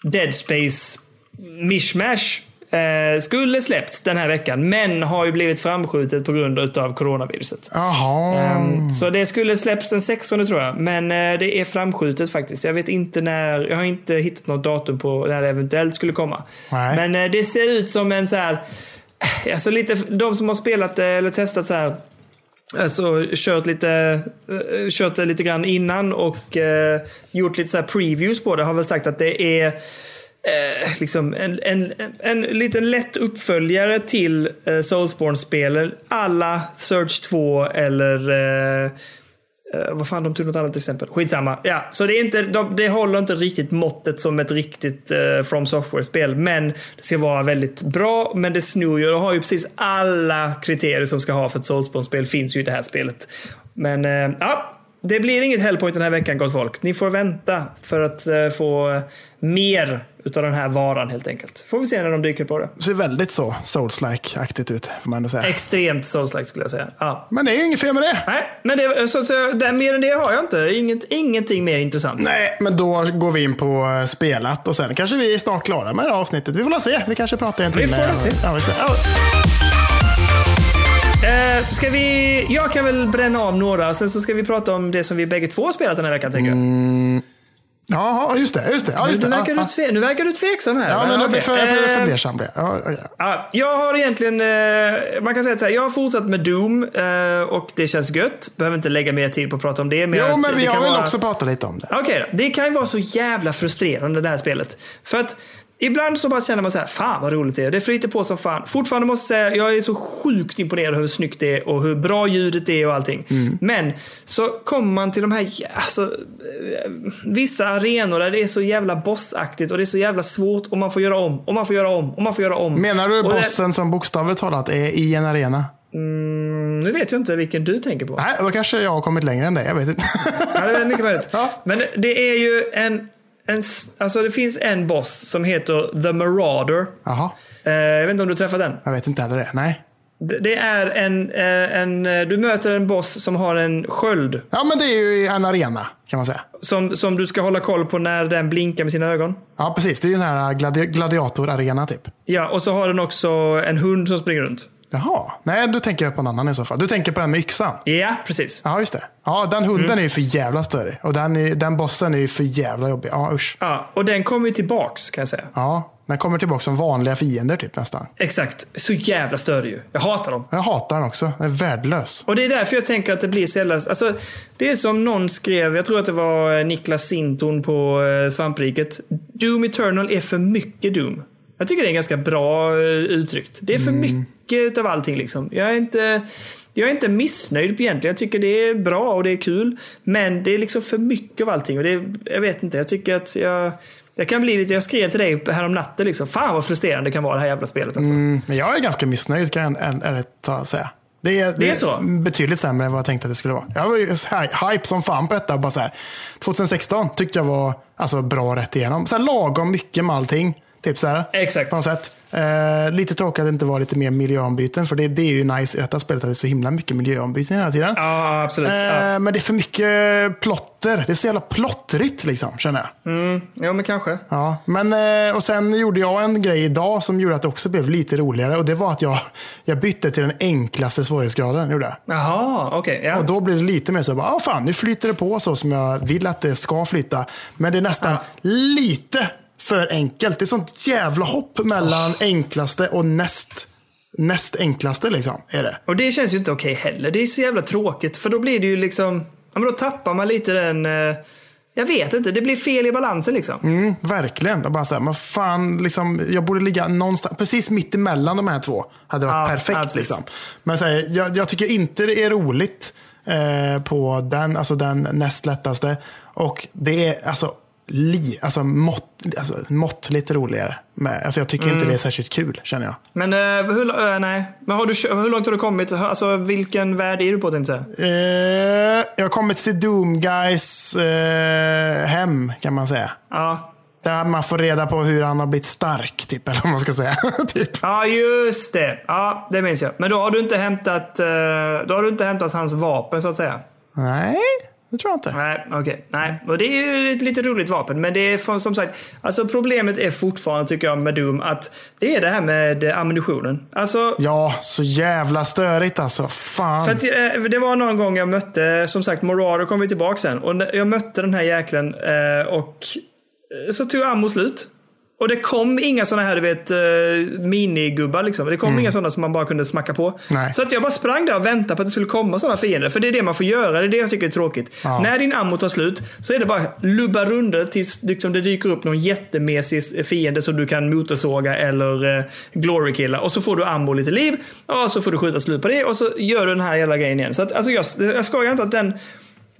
Dead Space mishmash. Eh, skulle släppts den här veckan, men har ju blivit framskjutet på grund av coronaviruset. Jaha. Ehm, Så det skulle släpps den 16 tror jag. Men eh, det är framskjutet faktiskt. Jag vet inte när. Jag har inte hittat något datum på när det eventuellt skulle komma. Nej. Men eh, det ser ut som en så här. Alltså lite, de som har spelat det eller testat så här. Alltså kört lite, eh, kört det lite grann innan och eh, gjort lite så här previews på det. Har väl sagt att det är eh, liksom en, en, en liten lätt uppföljare till eh, Soulsborne-spelen. Alla Search 2 eller eh, eh, vad fan, de tog något annat exempel. Skitsamma. Ja, så det, är inte, de, det håller inte riktigt måttet som ett riktigt eh, From Software-spel. Men det ska vara väldigt bra. Men det snor ju. Det har ju precis alla kriterier som ska ha för ett Soulsborne-spel finns ju i det här spelet. Men eh, ja, det blir inget Hellpoint den här veckan gott folk. Ni får vänta för att eh, få mer utav den här varan helt enkelt. Får vi se när de dyker på det. Det ser väldigt så Souls-like-aktigt ut, får man ändå säga. Extremt Souls-like skulle jag säga. Ja. Men det är inget fel med det. Nej, men det, så, så, det, mer än det har jag inte. Inget, ingenting mer intressant. Nej, men då går vi in på eh, spelat och sen kanske vi är snart klara med det här avsnittet. Vi får se. Vi kanske pratar en Vi timme. får väl se. Ja, vi ser. Ja, Eh, ska vi, jag kan väl bränna av några, sen så ska vi prata om det som vi bägge två har spelat den här veckan. Tänker jag. ja, just det. Just det. Ja, just nu, det. verkar Ja, du tve, nu verkar du tveksam här. ja, men jag blir okej. för, för, fundersam. jag. Ja, ja, ja. Ja, jag har egentligen, eh, man kan säga så här, jag har fortsatt med Doom eh, och det känns gött. Behöver inte lägga mer tid på att prata om det. Men Jo, men vi har väl vara- också pratat lite om det. Okej då. Det kan ju vara så jävla frustrerande det här spelet. För att ibland så bara känner man så här, fan vad roligt det är. Det flyter på som fan. Fortfarande måste jag säga, jag är så sjukt imponerad över hur snyggt det är och hur bra ljudet är och allting. Men så kommer man till de här, alltså, eh, vissa arenor där det är så jävla bossaktigt och det är så jävla svårt och man får göra om och man får göra om och man får göra om. Menar du Och det- bossen som bokstavligt talat är i en arena? Mm, nu vet jag inte vilken du tänker på. Nej, då kanske jag har kommit längre än det. Jag vet inte. Ja, det är mycket möjligt. (laughs) Ja. Men det är ju en, en... Alltså det finns en boss som heter The Marauder. Jaha, Eh, jag vet inte om du träffat den? jag vet inte heller det. Nej. Det är en, eh, en... eh, Du möter en boss som har en sköld. Ja, men det är ju en arena kan man säga. Som, som du ska hålla koll på när den blinkar med sina ögon. Ja, precis. Det är ju en här gladi gladiatorarena typ. Ja, och så har den också en hund som springer runt. Jaha, nej du tänker på en annan i så fall. Du tänker på den med yxan. Ja, precis. Ja, just det. Ja, den hunden Mm. är ju för jävla större. Och den, är, den bossen är ju för jävla jobbig. Ja, usch. Ja, och den kommer ju tillbaks kan jag säga. Ja, den kommer tillbaka som vanliga fiender typ nästan. Exakt. Så jävla större ju. Jag hatar dem. Jag hatar den också. Den är värdelös. Och det är därför jag tänker att det blir så jävla... Alltså, det är som någon skrev, jag tror att det var eh, Niklas Sinton på eh, Svampriket. Doom Eternal är för mycket Doom. Jag tycker det är ganska bra eh, uttryckt. Det är för mycket av allting liksom. Jag är inte... Jag är inte missnöjd egentligen. Jag tycker det är bra och det är kul. Men det är liksom för mycket av allting. Och det är, jag vet inte, jag tycker att jag... Jag kan bli lite, jag skrev till dig här om natten liksom. Fan vad frustrerande det kan vara det här jävla spelet alltså. Mm, men jag är ganska missnöjd kan jag ärligt säga. Det är, Det är så? betydligt sämre än vad jag tänkte att det skulle vara. Jag var ju hy- hype som fan på detta. Bara så här, 2016 tyckte jag var alltså, bra rätt igenom. Så här, lagom mycket med allting. Typ så här, Exakt. På något sätt. Eh, lite tråkigt att det inte var lite mer miljöombyten. För det, det är ju nice i detta spelet att det är så himla mycket miljöombyten hela tiden. Ja, absolut. Ja. Eh, Men det är för mycket plotter. Det är så jävla plottrigt liksom, känner jag. Mm, ja, men kanske. Ja, men, eh, och sen gjorde jag en grej idag som gjorde att det också blev lite roligare. Och det var att jag, jag bytte till den enklaste svårighetsgraden. Gjorde jag. Jaha, okej. ja. Och då blir det lite mer så, bara, ah, fan, nu flyter det på så som jag vill att det ska flyta. Men det är nästan lite för enkelt. Det är sånt jävla hopp mellan enklaste och näst, näst enklaste. Liksom, är det. Och det känns ju inte okej heller. Det är så jävla tråkigt. För då blir det ju liksom... Ja, men då tappar man lite den... Eh, jag vet inte, det blir fel i balansen liksom. Mm, verkligen. Och bara så här, men fan, liksom, jag borde ligga någonstans, precis mitt emellan de här två. Hade varit Ja, perfekt. ja, liksom. Men så här, jag, jag tycker inte det är roligt eh, på den, alltså den näst lättaste. Och det är alltså, li, alltså, mått, alltså måttligt roligare. Med, alltså, jag tycker Mm. inte det är särskilt kul, känner jag. Men eh, hur, eh, nej. Men har du, hur långt har du kommit? Alltså vilken värld är du på tänkte jag? Eh, jag har kommit till Doom Guys eh, hem, kan man säga. Ja. Där man får reda på hur han har blivit stark, typ, eller vad man ska säga. (laughs) typ. Ja, just det. Ja, det minns jag. Men då har du inte hämtat, då har du inte hämtat hans vapen, så att säga. Nej, det tror jag inte. Nej, okej. Okay. Nej, och det är ju ett lite roligt vapen. Men det är som sagt, alltså problemet är fortfarande tycker jag med Doom att det är det här med ammunitionen. Alltså, ja, så jävla störigt alltså. Fan. För att, eh, det var någon gång jag mötte, som sagt, Morado kom vi tillbaka sen. Och jag mötte den här jäkeln eh, och eh, så tog ammo slut. Och det kom inga sådana här, du vet, uh, minigubbar liksom. Det kom mm. inga sådana som man bara kunde smacka på. Nej. Så att jag bara sprang där och väntade på att det skulle komma sådana fiender. För det är det man får göra. Det är det jag tycker är tråkigt. Ja. När din ammo tar slut så är det bara lubba runder tills liksom, det dyker upp någon jättemesig fiende som du kan motorsåga eller uh, glorykilla. Och så får du ammo lite liv. Och så får du skjuta slut på det och så gör du den här jävla grejen igen. Så att, alltså jag, jag skojar inte att den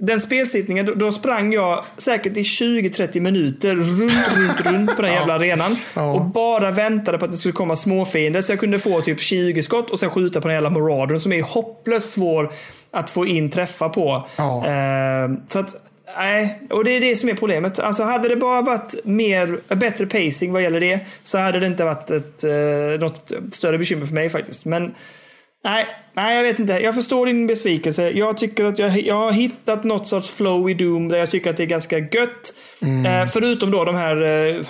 den spelsittningen, då, då sprang jag säkert i 20-30 minuter runt, runt, runt på den jävla arenan. Ja. Och bara väntade på att det skulle komma småfiender så jag kunde få typ 20 skott och sen skjuta på den jävla Maradern som är hopplöst svår att få in träffar på. Ja. Eh, så att, nej, och det är det som är problemet. Alltså hade det bara varit mer, bättre pacing vad gäller det så hade det inte varit ett, eh, något större bekymmer för mig faktiskt. Men Nej, nej, jag vet inte. Jag förstår din besvikelse. Jag tycker att jag, jag har hittat något sorts flow i Doom där jag tycker att det är ganska gött. Mm. Eh, förutom då de här, eh,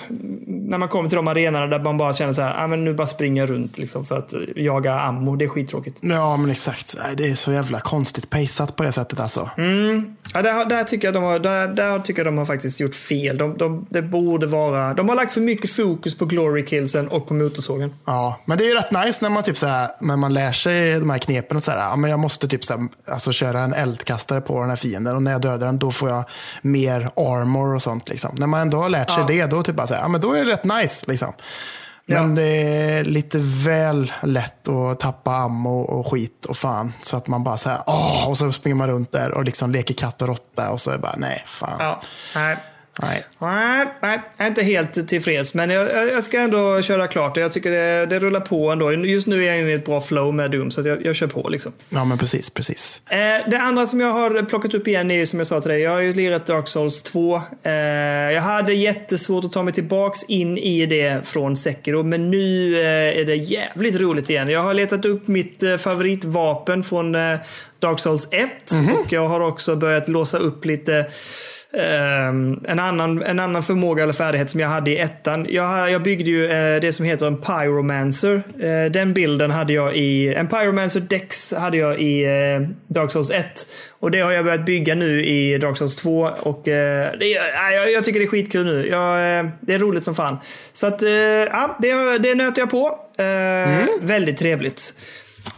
när man kommer till de arenorna där man bara känner så här, ah, men nu bara springer runt liksom för att jaga ammo. Det är skittråkigt. Ja, men exakt. Det är så jävla konstigt paceat på det sättet alltså. Mm. Ja, där, där, tycker jag de har, där, där tycker jag de har faktiskt gjort fel. De, de, det borde vara, de har lagt för mycket fokus på glory killsen och på motorsågen. Ja, men det är ju rätt nice när man, typ så här, när man lär sig de här knepen. Och så här, ja, men jag måste typ så här, alltså, köra en eldkastare på den här fienden och när jag dödar den då får jag mer armor och sånt. Liksom. När man ändå har lärt sig ja. det, då, typ bara så här, ja, men då är det rätt nice. Liksom. Men ja. det är lite väl lätt att tappa ammo och skit och fan. Så att man bara så här, åh, och så springer man runt där och liksom leker katt och råtta och så är det bara, nej, fan. Ja. Nej. Nej. Nej, nej, jag är inte helt tillfreds. Men jag, jag ska ändå köra klart det. Jag tycker det, det rullar på ändå. Just nu är jag inne i ett bra flow med Doom, så jag, jag kör på. Liksom. Ja, men precis. precis. Eh, det andra som jag har plockat upp igen är som jag sa till dig. Jag har ju lirat Dark Souls 2. Eh, jag hade jättesvårt att ta mig tillbaks in i det från Sekiro, men nu eh, är det jävligt roligt igen. Jag har letat upp mitt eh, favoritvapen från eh, Dark Souls 1 mm -hmm. och jag har också börjat låsa upp lite en, annan, en annan förmåga eller färdighet som jag hade i ettan. Jag, jag byggde ju uh, det som heter en pyromancer. Uh, den bilden hade jag i, en pyromancer dex hade jag i uh, Dark Souls 1. Och det har jag börjat bygga nu i Dark Souls 2. Och det, jag, jag, tycker det är skitkul nu. Jag, det är roligt som fan. Så att, ja, det, det nöter jag på. Mm. Väldigt trevligt.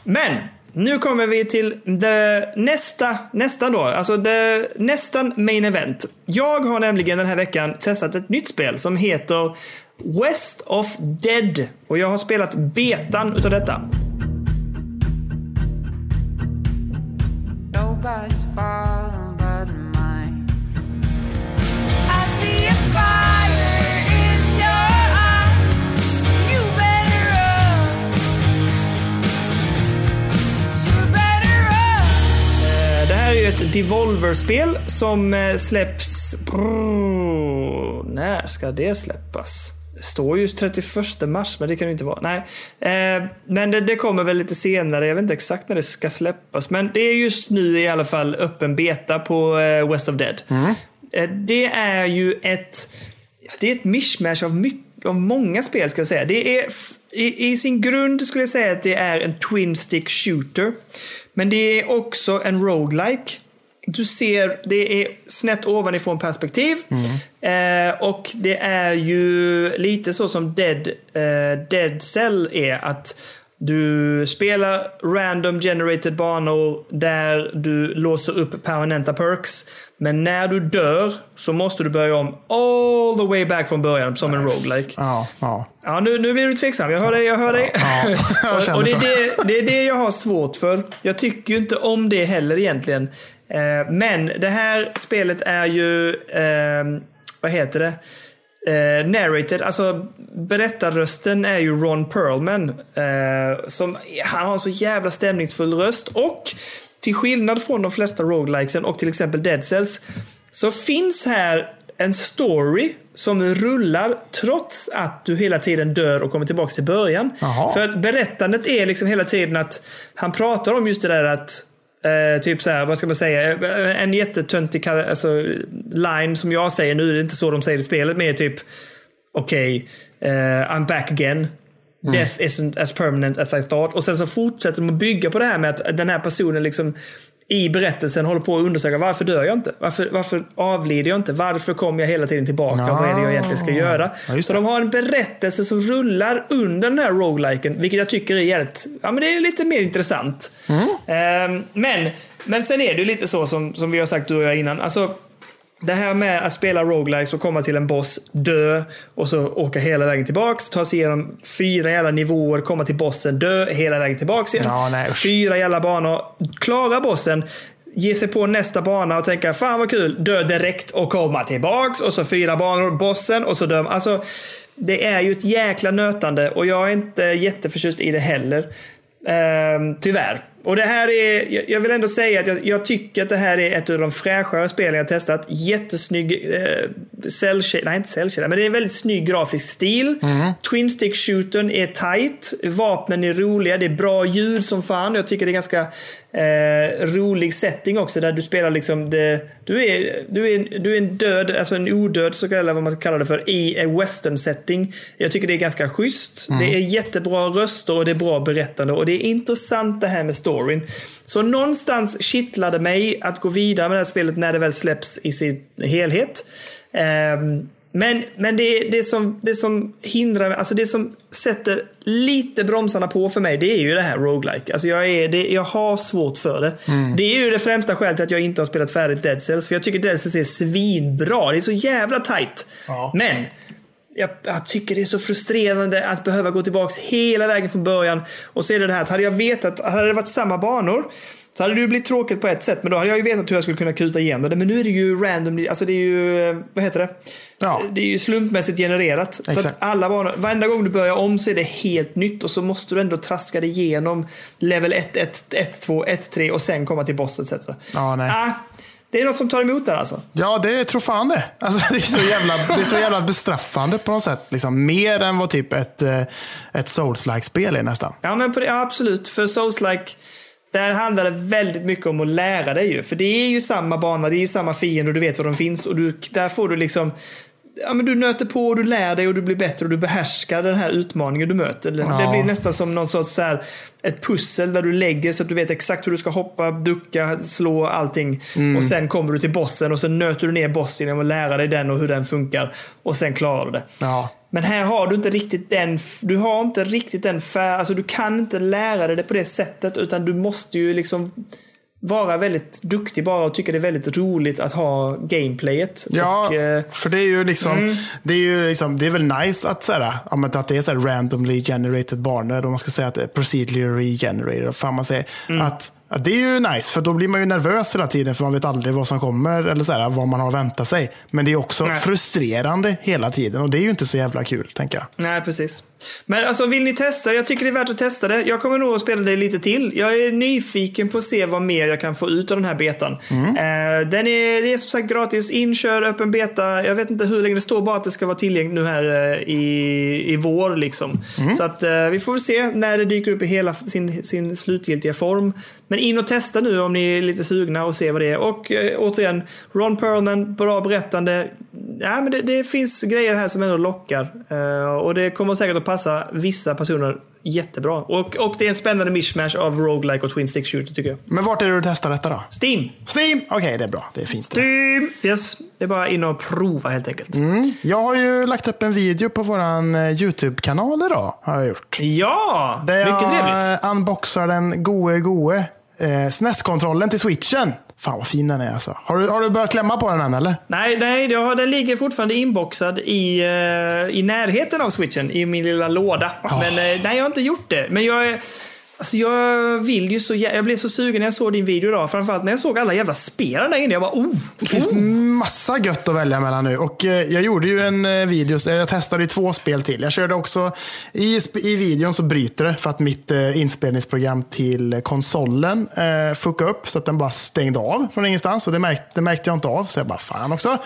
Men nu kommer vi till det nästa, nästan då, alltså det nästan main event. Jag har nämligen den här veckan testat ett nytt spel som heter West of Dead. Och jag har spelat betan utav detta. Nobody's falling ju ett Devolver-spel som eh, släpps... när ska det släppas? Det står ju 31 mars, men det kan ju inte vara. Nej. Eh, men det, det, kommer väl lite senare. Jag vet inte exakt när det ska släppas. Men det är just nu i alla fall öppen beta på eh, West of Dead. Mm. Eh, det är ju ett... Det är ett mishmash av, mycket, av många spel, ska jag säga. Det är i, i, sin grund skulle jag säga att det är en Twin Stick Shooter. Men det är också en roguelike. Du ser, det är snett ovanifrån perspektiv. Mm. Eh, och det är ju lite så som Dead, eh, Dead Cell är. Att du spelar random generated banor där du låser upp permanenta perks. Men när du dör så måste du börja om all the way back från början som en roguelike. Ja, ja. ja nu, nu blir du tveksam. Jag hör dig, jag hör dig. Ja, (laughs) jag och, det, är det, det är det jag har svårt för. Jag tycker ju inte om det heller egentligen. Eh, men det här spelet är ju, eh, vad heter det? Eh, narrated, alltså berättarrösten är ju Ron Perlman. Eh, som, han har en så jävla stämningsfull röst och till skillnad från de flesta roguelikesen och till exempel Dead Cells så finns här en story som rullar trots att du hela tiden dör och kommer tillbaka till början. Jaha. För att berättandet är liksom hela tiden att han pratar om just det där att Eh, typ så här, vad ska man säga? Eh, En jättetöntig alltså, line som jag säger nu, det är inte så de säger i spelet, men är typ okej, eh, I'm back again. Death isn't as permanent as I thought. Och sen så fortsätter de att bygga på det här med att den här personen liksom i berättelsen håller på att undersöka varför dör jag inte? Varför, varför avlider jag inte? Varför kommer jag hela tiden tillbaka? Ja. Vad är det jag egentligen ska göra? Ja, så de har en berättelse som rullar under den här rogueliken, vilket jag tycker är jävligt, ja men det är lite mer intressant. Ehm, men, men sen är det lite så som, som vi har sagt du och jag innan. Alltså, det här med att spela roguelikes och komma till en boss, dö och så åka hela vägen tillbaks, ta sig igenom fyra jävla nivåer, komma till bossen, dö hela vägen tillbaks igen. Ja, nej, fyra jävla banor, klara bossen, ge sig på nästa bana och tänka fan vad kul, dö direkt och komma tillbaks och så fyra banor, bossen och så dö. Alltså, det är ju ett jäkla nötande och jag är inte jätteförtjust i det heller. Ehm, tyvärr. Och det här är, jag- vill ändå säga att jag, jag tycker att det här är ett av de fräschare spelen jag testat. Jättesnygg eh, cell shade- nej inte cell shade, men det är en väldigt snygg grafisk stil. Twin stick shootern är tight, vapnen är roliga, det är bra ljud som fan. Jag tycker det är ganska eh, rolig setting också där du spelar liksom det, du är, du är, du är en död, alltså en odöd så eller vad man ska kalla det för, i en western setting. Jag tycker det är ganska schysst. Det är jättebra röster och det är bra berättande och det är intressant det här med storyn. Så någonstans kittlade mig att gå vidare med det här spelet när det väl släpps i sin helhet. Ehm, men, men det, det, som, det som hindrar alltså det som sätter lite bromsarna på för mig, det är ju det här roguelike. Alltså jag, är, det, jag har svårt för det. Det är ju det främsta skälet till att jag inte har spelat färdigt Dead Cells. För jag tycker Dead Cells är svinbra. Det är så jävla tight. Ja. Men jag, jag tycker det är så frustrerande att behöva gå tillbaka hela vägen från början. Och så är det det här att hade jag vetat, hade det varit samma banor så hade det blivit tråkigt på ett sätt, men då hade jag ju vetat hur jag skulle kunna kuta igenom det. Men nu är det ju random, alltså det är ju, vad heter det? Ja. Det är ju slumpmässigt genererat. Så Exakt. att alla banor, varenda gång du börjar om så är det helt nytt och så måste du ändå traska dig igenom level 1, 1, 1, 2, 1, 3 och sen komma till boss etc. Ja, nej. Ah, det är något som tar emot där alltså. Ja, det tror fan det. Alltså, det, är så jävla, det är så jävla bestraffande på något sätt. Liksom, mer än vad typ ett, eh, ett Souls-like-spel är nästan. Ja, men det, ja, absolut. För Souls-like, där handlar det väldigt mycket om att lära dig ju. För det är ju samma bana, det är ju samma fiender och du vet var de finns. Och du, där får du liksom... Ja, men du nöter på och du lär dig och du blir bättre och du behärskar den här utmaningen du möter. Det Ja. blir nästan som någon sorts så här, ett pussel där du lägger så att du vet exakt hur du ska hoppa, ducka, slå allting. Och sen kommer du till bossen och sen nöter du ner bossen genom att lära dig den och hur den funkar. Och sen klarar du det. Ja. Men här har du inte riktigt den, du har inte riktigt den fär, alltså du kan inte lära dig det på det sättet utan du måste ju liksom vara väldigt duktig bara och tycka det är väldigt roligt att ha gameplayet. Ja, Och, eh, för det är ju liksom, det är ju liksom, det är väl nice att, såhär, ja, men att det är såhär randomly generated banor. Om man ska säga att det är procedurally generated. Fan man säger. Mm. Att, att det är ju nice, för då blir man ju nervös hela tiden för man vet aldrig vad som kommer eller såhär, vad man har att vänta sig. Men det är också Nej. frustrerande hela tiden och det är ju inte så jävla kul, tänker jag. Nej, precis. Men alltså vill ni testa? Jag tycker det är värt att testa det. Jag kommer nog att spela det lite till. Jag är nyfiken på att se vad mer jag kan få ut av den här betan. Eh, den är, det är som sagt gratis. Inkör, öppen beta. Jag vet inte hur länge det står bara att det ska vara tillgängligt nu här eh, i, i vår. Liksom. Så att eh, vi får väl se när det dyker upp i hela sin, sin slutgiltiga form. Men in och testa nu om ni är lite sugna och se vad det är. Och eh, återigen, Ron Perlman, bra berättande. Ja, men det, det finns grejer här som ändå lockar. Eh, och det kommer säkert att passa vissa personer jättebra. Och, och det är en spännande mishmash av roguelike och twin stick shooter tycker jag. Men vart är det du testar detta då? Steam! Steam? Okej, det är bra. Det fint. Det. Steam! Yes, det är bara in och prova helt enkelt. Jag har ju lagt upp en video på våran eh, YouTube-kanal idag. Har jag gjort. Ja! Där mycket jag trevligt. eh, unboxar den goe goe eh, SNES-kontrollen till switchen. Fan vad fin den är alltså. Har du, har du börjat klämma på den än eller? Nej, nej har, den ligger fortfarande inboxad i, eh, i närheten av switchen i min lilla låda. Men eh, nej, jag har inte gjort det. Men jag är, Alltså jag vill ju så Jag blev så sugen när jag såg din video idag. Framförallt när jag såg alla jävla spelen där inne. Jag bara oh! Det finns massa gött att välja mellan nu. Och eh, jag gjorde ju en eh, video, så jag testade ju två spel till. Jag körde också, i, i videon så bryter det för att mitt eh, inspelningsprogram till konsolen eh, fuckade upp så att den bara stängde av från ingenstans. Och det märkte, det märkte jag inte av, så jag bara fan också.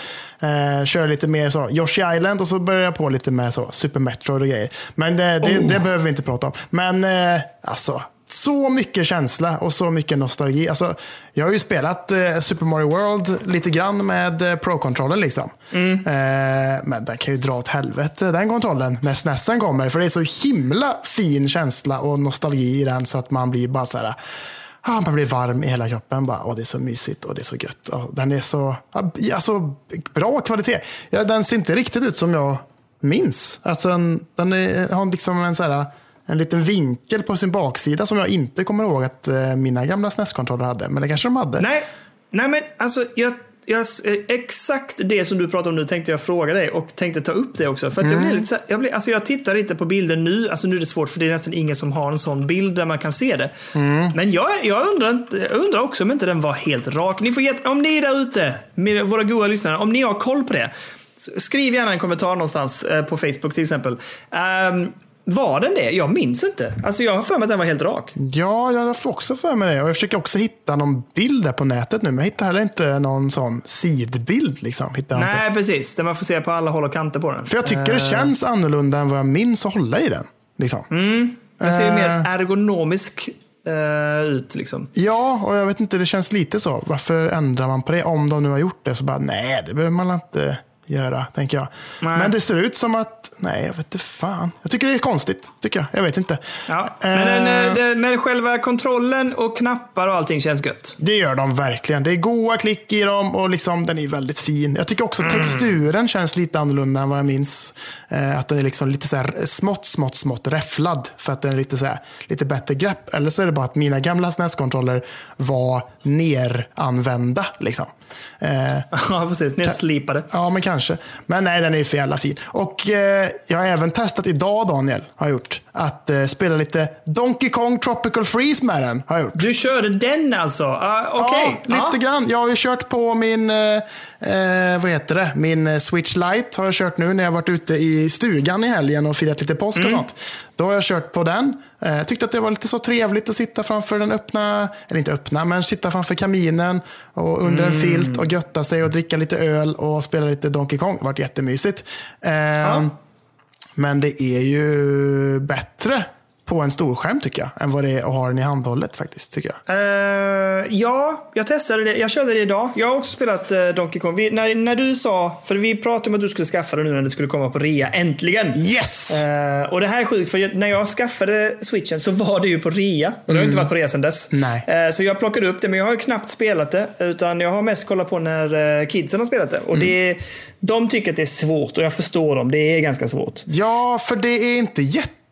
Eh, kör lite mer så Yoshi Island och så började jag på lite med så Super Metroid och grejer. Men det, det, det behöver vi inte prata om. Men eh, alltså, så mycket känsla och så mycket nostalgi. Alltså, jag har ju spelat eh, Super Mario World lite grann med eh, Pro-kontrollen. Liksom. Eh, men den kan ju dra åt helvete den kontrollen när SNESen kommer. För det är så himla fin känsla och nostalgi i den så att man blir bara så här. Ah, man blir varm i hela kroppen. Bara, Åh, det är så mysigt och det är så gött. Och den är så alltså, bra kvalitet. Ja, den ser inte riktigt ut som jag minns. Alltså, den, den är, har liksom en så här, en liten vinkel på sin baksida som jag inte kommer ihåg att eh, mina gamla SNES-kontroller hade. Men det kanske de hade. Nej, nej men alltså jag, jag, eh, exakt det som du pratar om nu tänkte jag fråga dig och tänkte ta upp det också. För att jag, blir lite så här, jag, blir, alltså jag tittar inte på bilder nu, alltså nu är det svårt för det är nästan ingen som har en sån bild där man kan se det. Men jag, jag, undrar inte, jag undrar också om inte den var helt rak. Ni får get, om ni är där ute, med våra goda lyssnare, om ni har koll på det. Skriv gärna en kommentar någonstans eh, på Facebook till exempel. Ehm, var den det? Jag minns inte. Alltså jag har för mig att den var helt rak. Ja, jag får också för mig det. Och jag försöker också hitta någon bild där på nätet nu. Men jag hittar heller inte någon sån sidbild. Liksom. Hittar jag inte. Nej, precis. Där man får se på alla håll och kanter på den. För jag tycker det känns annorlunda än vad jag minns att hålla i den. Liksom. Den ser ju Eh. mer ergonomisk eh, ut liksom. Ja, och jag vet inte, det känns lite så. Varför ändrar man på det? Om de nu har gjort det så bara, nej, det behöver man inte göra, tänker jag. Nej. Men det ser ut som att, nej, jag vet inte fan. Jag tycker det är konstigt, tycker jag. Jag vet inte. Ja. Men, den, Eh, eh, det, men själva kontrollen och knappar och allting känns gött. Det gör de verkligen. Det är goa klick i dem och liksom, den är väldigt fin. Jag tycker också texturen känns lite annorlunda än vad jag minns. Eh, att den är liksom lite så här smått, smått, smått räfflad. För att den är lite, så här, lite bättre grepp. Eller så är det bara att mina gamla SNES-kontroller var neranvända. Liksom. Eh, (laughs) Ja, precis. Nedslipade. Ja, men kanske. Men nej, den är ju för jävla fin. Och eh, jag har även testat idag, Daniel, har jag gjort. Att eh, spela lite Donkey Kong Tropical Freeze med den. Har jag gjort. Du körde den alltså? Uh, Okej. Ja, lite grann. Jag har ju kört på min, eh, eh, vad heter det? Min eh, Switch Lite har jag kört nu när jag varit ute i stugan i helgen och firat lite påsk och sånt. Då har jag kört på den. Eh, tyckte att det var lite så trevligt att sitta framför den öppna, eller inte öppna, men sitta framför kaminen och under en filt och götta sig och dricka lite öl och spela lite Donkey Kong. Det har varit jättemysigt. Eh, Men det är ju bättre på en storskärm tycker jag, än vad det är att ha den i handhållet faktiskt. tycker jag. Eh, ja, jag testade det. Jag körde det idag. Jag har också spelat uh, Donkey Kong. Vi, när, när du sa, för vi pratade om att du skulle skaffa det nu när det skulle komma på rea. Äntligen! Yes! Eh, och det här är sjukt, för jag, när jag skaffade switchen så var det ju på rea. Och det har inte varit på rea sedan dess. Nej. Så jag plockade upp det, men jag har ju knappt spelat det. Utan jag har mest kollat på när uh, kidsen har spelat det. Och det, de tycker att det är svårt och jag förstår dem. Det är ganska svårt. Ja, för det är inte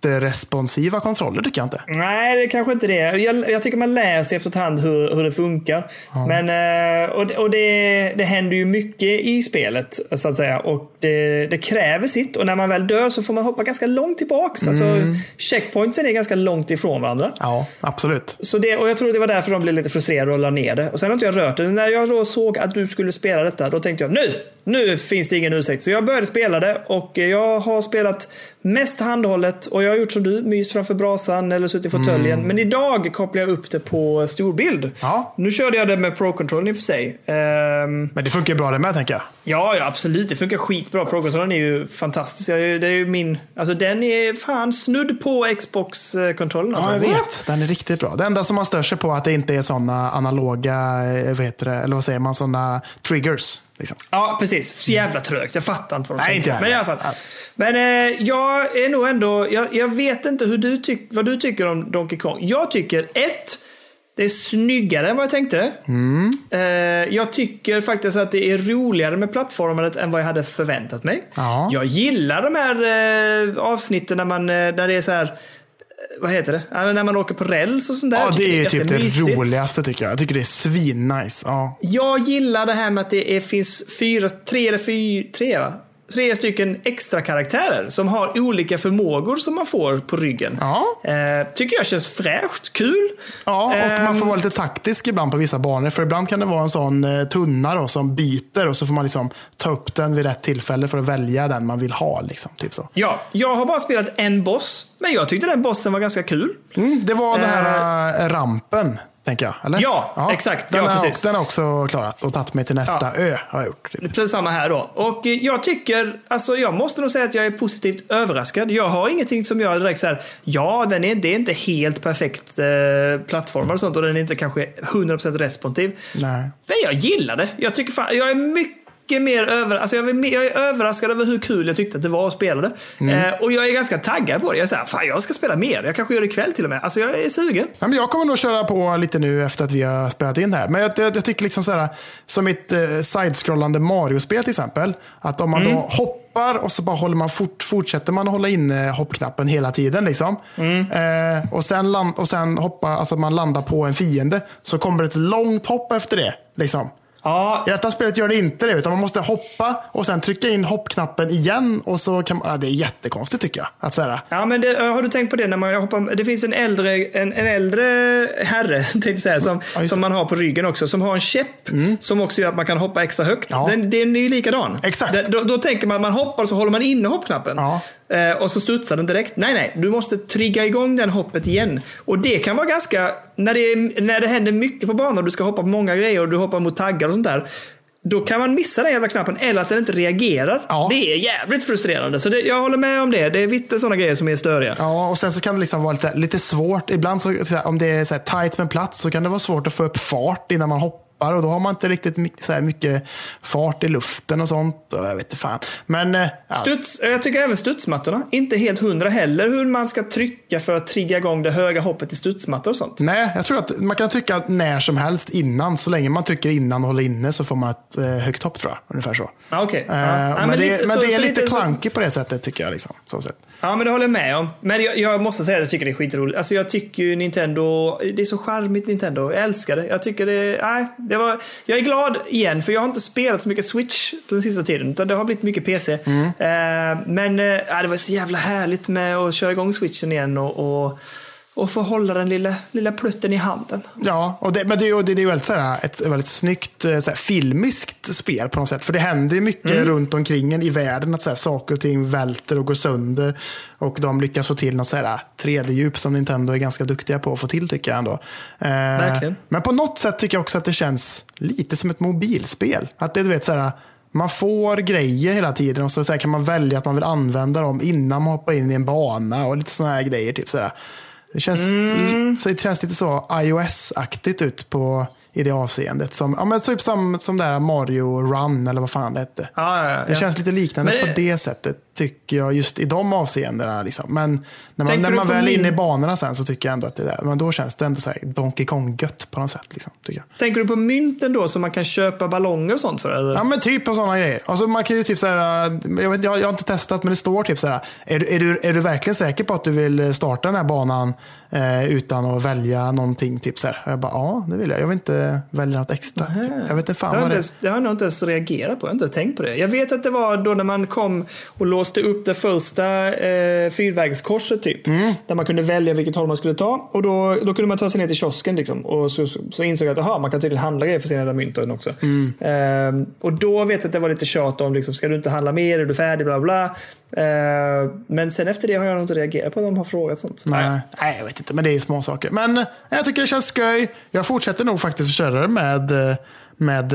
jätteresponsiva kontroller tycker jag inte. Nej, det är kanske inte det. Jag, jag tycker man lär sig efterhand hur, hur det funkar. Men, eh, och det, och det, det händer ju mycket i spelet, så att säga. Och det, det kräver sitt. Och när man väl dör så får man hoppa ganska långt tillbaks. Alltså, checkpointsen är ganska långt ifrån varandra. Ja, absolut. Så det, och jag tror det var därför de blev lite frustrerade och la ner det. Och sen har inte jag rört det. När jag då såg att du skulle spela detta, då tänkte jag nu! Nu finns det ingen ursäkt. Så jag började spela det och jag har spelat mest handhållet och jag har gjort som du, mys framför brasan eller suttit i fåtöljen. Men idag kopplar jag upp det på storbild. Ja. Nu körde jag det med Pro-controllen i och för sig. Ehm, Men det funkar bra det med tänker jag. Ja, ja, absolut. Det funkar skitbra. Pro-kontrollen är ju fantastisk. Jag- Det är ju min... Alltså den är fan snudd på Xbox-kontrollen. Alltså. Ja, jag vet. Den är riktigt bra. Det enda som man stör sig på är att det inte är sådana analoga, eh, vad heter det, eller vad säger man, sådana triggers. Liksom. Ja, precis. Så jävla trögt. Jag fattar inte vad de Nej, tänkte. inte Men i alla fall. Men eh, jag är nog ändå... Jag, jag vet inte hur du tyck, vad du tycker om Donkey Kong. Jag tycker ett, det är snyggare än vad jag tänkte. Mm. Eh, jag tycker faktiskt att det är roligare med plattformandet än vad jag hade förväntat mig. Ja. Jag gillar de här eh, avsnitten när, man, eh, när det är så här... Vad heter det? Ja, När man åker på räls och sånt där. Ja, det är ju ganska typ det mysigt. roligaste tycker jag. Jag tycker det är svinnice. Ja. Jag gillar det här med att det är, finns fyra, tre eller fyra, tre va? Tre stycken extra karaktärer som har olika förmågor som man får på ryggen. Ja. Eh, tycker jag känns fräscht, kul. Ja, och man får Ehm, vara lite taktisk ibland på vissa banor. För ibland kan det vara en sån eh, tunna då, som byter och så får man liksom ta upp den vid rätt tillfälle för att välja den man vill ha. Liksom, typ så. Ja, jag har bara spelat en boss, men jag tyckte den bossen var ganska kul. Mm, det var den här eh, rampen, tänker jag. Eller? Ja, exakt. Den Ja, precis. också, den har också klarat och tagit mig till nästa ö. Har jag gjort. Typ. Precis samma här då. Och eh, jag tycker, alltså jag måste nog säga att jag är positivt överraskad. Jag har ingenting som jag direkt säger, ja, den är, det är inte helt perfekt eh, plattformar och sånt och den är inte kanske 100% responsiv. Nej. Men jag gillar det. Jag tycker fan, jag är mycket mer över, alltså jag, är, jag är överraskad över hur kul jag tyckte att det var att spela det. Mm. Eh, och jag är ganska taggad på det. Jag är såhär, fan jag ska spela mer. Jag kanske gör det ikväll till och med. Alltså jag är sugen. Ja, men jag kommer nog köra på lite nu efter att vi har spelat in det här. Men jag, jag, jag tycker liksom så här, som ett eh, side-scrollande Mario-spel till exempel. Att om man Mm. då hoppar och så bara håller man fort, fortsätter man att hålla inne hoppknappen hela tiden. Liksom. Mm. Eh, och sen, land, och sen hoppar, alltså man landar på en fiende. Så kommer det ett långt hopp efter det. Liksom. Ja, I detta spelet gör det inte det, utan man måste hoppa och sen trycka in hoppknappen igen. Och så kan man, ja, det är jättekonstigt tycker jag. Att så Ja, men det, har du tänkt på det när man hoppar? Det finns en äldre, en, en äldre herre, (laughs) tänkte säga, som, Ja, som. Mm. man har på ryggen också. Som har en käpp som också gör att man kan hoppa extra högt. Ja. Den, den är ju likadan. Exakt. Den, då, då tänker man att man hoppar så håller man inne hoppknappen. Ja. Eh, och så studsar den direkt. Nej, nej. Du måste trigga igång den hoppet igen. Och det kan vara ganska... När det, är, när det händer mycket på banan och du ska hoppa på många grejer och du hoppar mot taggar och sånt där. Då kan man missa den jävla knappen eller att den inte reagerar. Ja. Det är jävligt frustrerande. Så det, jag håller med om det. Det är vitt sådana grejer som är störiga. Ja, och sen så kan det liksom vara lite, lite svårt. Ibland så, om det är så här tight med plats så kan det vara svårt att få upp fart innan man hoppar. Och då har man inte riktigt mycket, så här, mycket fart i luften och sånt. Och jag vet inte fan. Men eh, ja, Studs, jag tycker även studsmattorna. Inte helt hundra heller hur man ska trycka för att trigga igång det höga hoppet i studsmattor och sånt. nej, jag tror att man kan trycka när som helst innan. Så länge man trycker innan och håller inne så får man ett eh, högt hopp tror jag. Ungefär så. Ja, okej. Eh, Ja. Ja, men, det, lite- men så- det är så lite klankigt på det sättet tycker jag. Liksom, så sätt. Ja, men det håller jag med om. Men jag, jag måste säga att jag tycker det är skitroligt. Alltså jag tycker ju Nintendo, det är så charmigt Nintendo. Jag älskar det. Jag tycker det, nej, det var, jag är glad igen för jag har inte spelat så mycket Switch på den sista tiden. Utan det har blivit mycket PC. Mm. Eh, men eh, det var så jävla härligt med att köra igång Switchen igen och, och, och få hålla den lilla, lilla plutten i handen. Ja, och det, men det, är ju- det, det är ju väldigt, här, ett väldigt snyggt eh, här, filmiskt spel på något sätt. För det händer ju mycket Mm. runt omkring en i världen. Att så här, saker och ting välter och går sönder. Och de lyckas få till något så här 3D-djup som Nintendo är ganska duktiga på att få till tycker jag ändå. Eh. Men på något sätt tycker jag också att det känns lite som ett mobilspel. Att det du vet så här, man får grejer hela tiden och så, så kan man välja att man vill använda dem innan man hoppar in i en bana och lite sådana här grejer. Typ, så. Det, känns, Mm. det känns lite så iOS-aktigt ut på, i det avseendet. Som, ja, men typ som, som där Mario Run eller vad fan det hette. Ja, ja, ja. Det känns lite liknande det- på det sättet tycker jag just i de avseendena. Liksom. Men när man, Tänker när man väl är inne i banorna sen så tycker jag ändå att det där, men då känns det ändå så här Donkey Kong-gött på något sätt. Liksom, tycker jag. Tänker du på mynten då som man kan köpa ballonger och sånt för? Eller? Ja men typ på sådana grejer. Alltså man kan ju typ så här, jag, vet, jag, har inte testat men det står typ så här. Är, du- är, du, är du verkligen säker på att du vill starta den här banan eh, utan att välja någonting? Typ så här. Och Jag bara ja det vill jag. Jag vill inte välja något extra. Typ. Jag vet inte fan har, jag vad det ens, det har jag nog inte ens reagerat på. Jag har inte ens tänkt på det. Jag vet att det var då när man kom och låste upp det första eh, fyrvägskorset typ. Mm. Där man kunde välja vilket håll man skulle ta. Och då, då kunde man ta sig ner till kiosken liksom. Och så, så, så insåg jag att aha, man kan tydligen handla grejer för sina mynten också. Mm. Ehm, och då vet jag att det var lite tjat om, liksom, ska du inte handla mer? Är du färdig? Bla bla. Ehm, men sen efter det har jag nog inte reagerat på att de har frågat sånt. Nej, nej, jag vet inte. Men det är ju små saker. Men eh, jag tycker det känns skoj. Jag fortsätter nog faktiskt att köra det med, med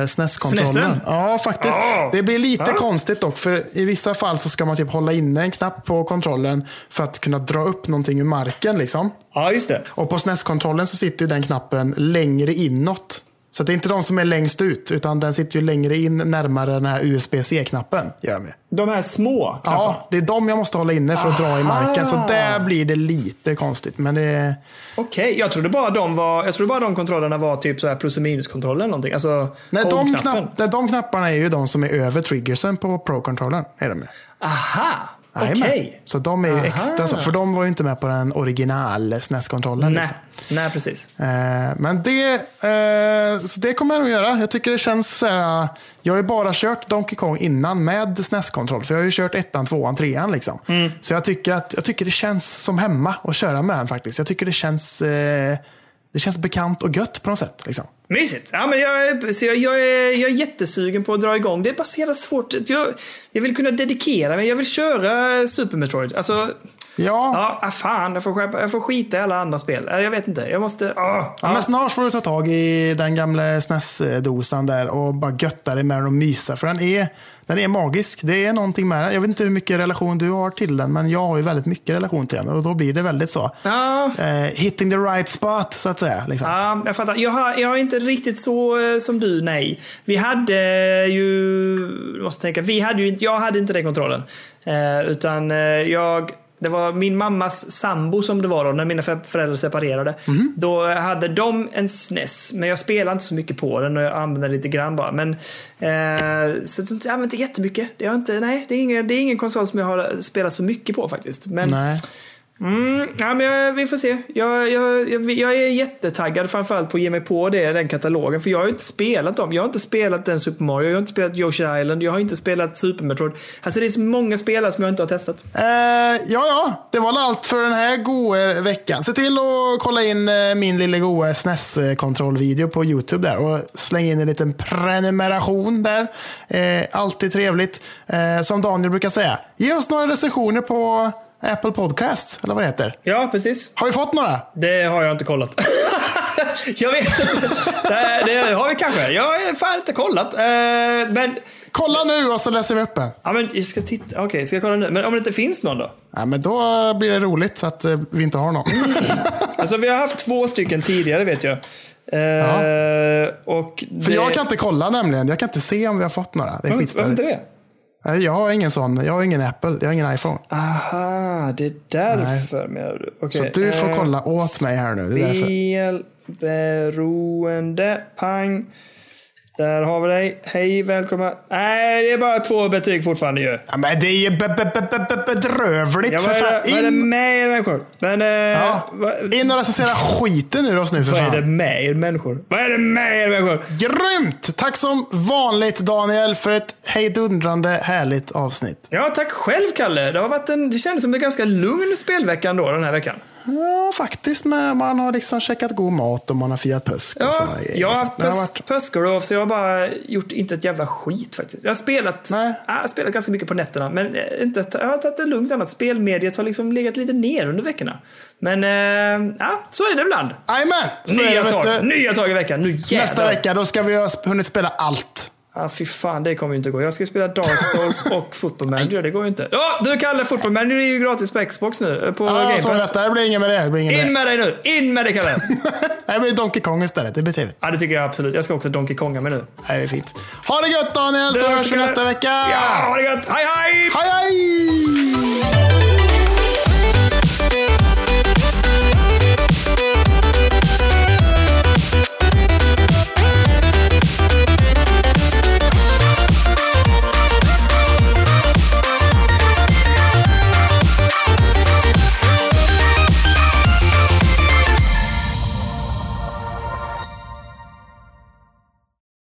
eh, SNES-kontrollen. Ja, faktiskt. Ah. Det blir lite Ja. konstigt dock. För i vissa fall så ska man typ hålla inne en knapp på kontrollen för att kunna dra upp någonting ur marken. Liksom. Ja, just det. Och på SNES-kontrollen så sitter den knappen längre inåt. Så det är inte de som är längst ut, utan den sitter ju längre in närmare den här USB-C-knappen. Gör de ju. De här små knapparna. Ja, det är de jag måste hålla inne för att dra i marken. Så där blir det lite konstigt. Men det Okej, jag trodde bara de var, jag trodde bara de kontrollerna var typ så här plus och minuskontroller eller någonting. Alltså Nej, de, knapp, nej, de knapparna är ju de som är över triggersen på Pro-controllern. Är de ju. Aha, okej. Jajamän. Så de är ju extra så. För de var ju inte med på den original SNES-kontrollen. Nej. Liksom. Nej, precis. Eh, men det, eh, så det kommer jag nog göra. Jag tycker det känns så här, Jag har ju bara kört Donkey Kong innan med SNES-kontroll. För jag har ju kört ettan, tvåan, trean liksom. Så jag tycker, att, jag tycker det känns som hemma att köra med den faktiskt. Jag tycker det känns, eh, det känns bekant och gött på något sätt. Liksom. Mysigt. Ja, men jag, jag, jag, är, jag är jättesugen på att dra igång. Det är bara så jävla svårt. Jag, jag vill kunna dedikera mig. Jag vill köra Super Metroid. Alltså, Ja, ja, ah, fan. Jag får, skärpa, jag får skita i alla andra spel. Jag vet inte. Jag måste... Ah, Ja, men snart får du ta tag i den gamla SNES-dosan där och bara götta dig med den och mysa. För den är, den är magisk. Det är någonting med den. Jag vet inte hur mycket relation du har till den, men jag har ju väldigt mycket relation till den. Och då blir det väldigt så. Ja. Eh, hitting the right spot, så att säga. Liksom. Ja, jag fattar. Jag har, jag har inte riktigt så eh, som du, nej. Vi hade ju... Jag måste tänka. Vi hade ju, jag hade inte den kontrollen. Eh, utan eh, jag... Det var min mammas sambo som det var då, när mina för- föräldrar separerade. Då hade de en SNES, men jag spelade inte så mycket på den och jag använde den lite grann bara. Men, eh, så jag använde inte jättemycket. Det är inte, nej, det är, ingen, det är ingen konsol som jag har spelat så mycket på faktiskt. Men, Nej. Mm, ja, men jag, vi får se. Jag, jag, jag, jag är jättetaggad framförallt på att ge mig på det, den katalogen. För jag har ju inte spelat dem. Jag har inte spelat den Super Mario, jag har inte spelat Yoshi Island, jag har inte spelat Super Metroid. Alltså det är så många spelare som jag inte har testat. Eh, ja, ja, det var allt för den här goa veckan. Se till att kolla in eh, min lilla goa SNES-kontrollvideo på YouTube där och släng in en liten prenumeration där. Eh, alltid trevligt. Eh, som Daniel brukar säga, ge oss några recensioner på Apple Podcast, eller vad det heter. Ja, precis. Har vi fått några? Det har jag inte kollat. (laughs) jag vet inte. Det, det har vi kanske. Jag har fan inte kollat. Eh, men, Kolla nu och så läser vi upp en. ja, men jag ska titta. Okej, ska jag kolla nu? Men om det inte finns någon då? Ja, men då blir det roligt att eh, vi inte har någon. (laughs) Alltså vi har haft två stycken tidigare vet jag. Eh, och För det- jag kan inte kolla nämligen. Jag kan inte se om vi har fått några. Det är Varför, varför skitstörigt. inte det? Nej, Jag har ingen sån. Jag har ingen Apple. Jag har ingen iPhone. Aha, det är därför menar du. Så Okej, du får eh, kolla åt mig här nu. Det är därför. Spelberoende. Pang. Där har vi dig. Hej, välkommen. Nej, det är bara två betyg fortfarande ju. Ja, men det är ju be- be- be- be- be- bedrövligt Ja, för vad, är fan. det, vad är det In, med er människor? Men, eh, ja, vad, in och recensera skiten ur oss nu för vad är det fan. med er människor? Vad är det med er människor? Grymt! Tack som vanligt Daniel för ett hejdundrande härligt avsnitt. Ja, tack själv Kalle. Det, har varit en, det kändes som en ganska lugn spelvecka ändå den här veckan. Ja, faktiskt. Med, man har liksom käkat god mat och man har firat påsk. och Ja, grejer. jag har haft pös, varit- påsklov så jag har bara gjort inte ett jävla skit faktiskt. Jag har spelat, Nej. jag har spelat ganska mycket på nätterna men eh, inte, jag har tagit det lugnt annat. Spelmediet har liksom legat lite ner under veckorna. Men eh, ja, så är det ibland. Jajamän! Nya tag, nya tag i veckan. Nu jävlar. Nästa vecka då ska vi ha hunnit spela allt. Ja, fy fan, det kommer ju inte gå. Jag ska spela Dark Souls (laughs) och Football Manager. Det går ju inte. Ja, du Kalle, Football Manager är ju gratis på Xbox nu. eh, På Ja, Game Pass. det. Blir inget med det. Det blir inget med In med dig nu! In med dig Kalle! (laughs) Det blir Donkey Kong istället. Det blir trevligt. ja, det tycker jag absolut. Jag ska också Donkey Konga mig nu. Det är fint. Ha det gött Daniel, så hörs vi nästa vecka. Ja, ha det gött! Hej hej! Hej hej!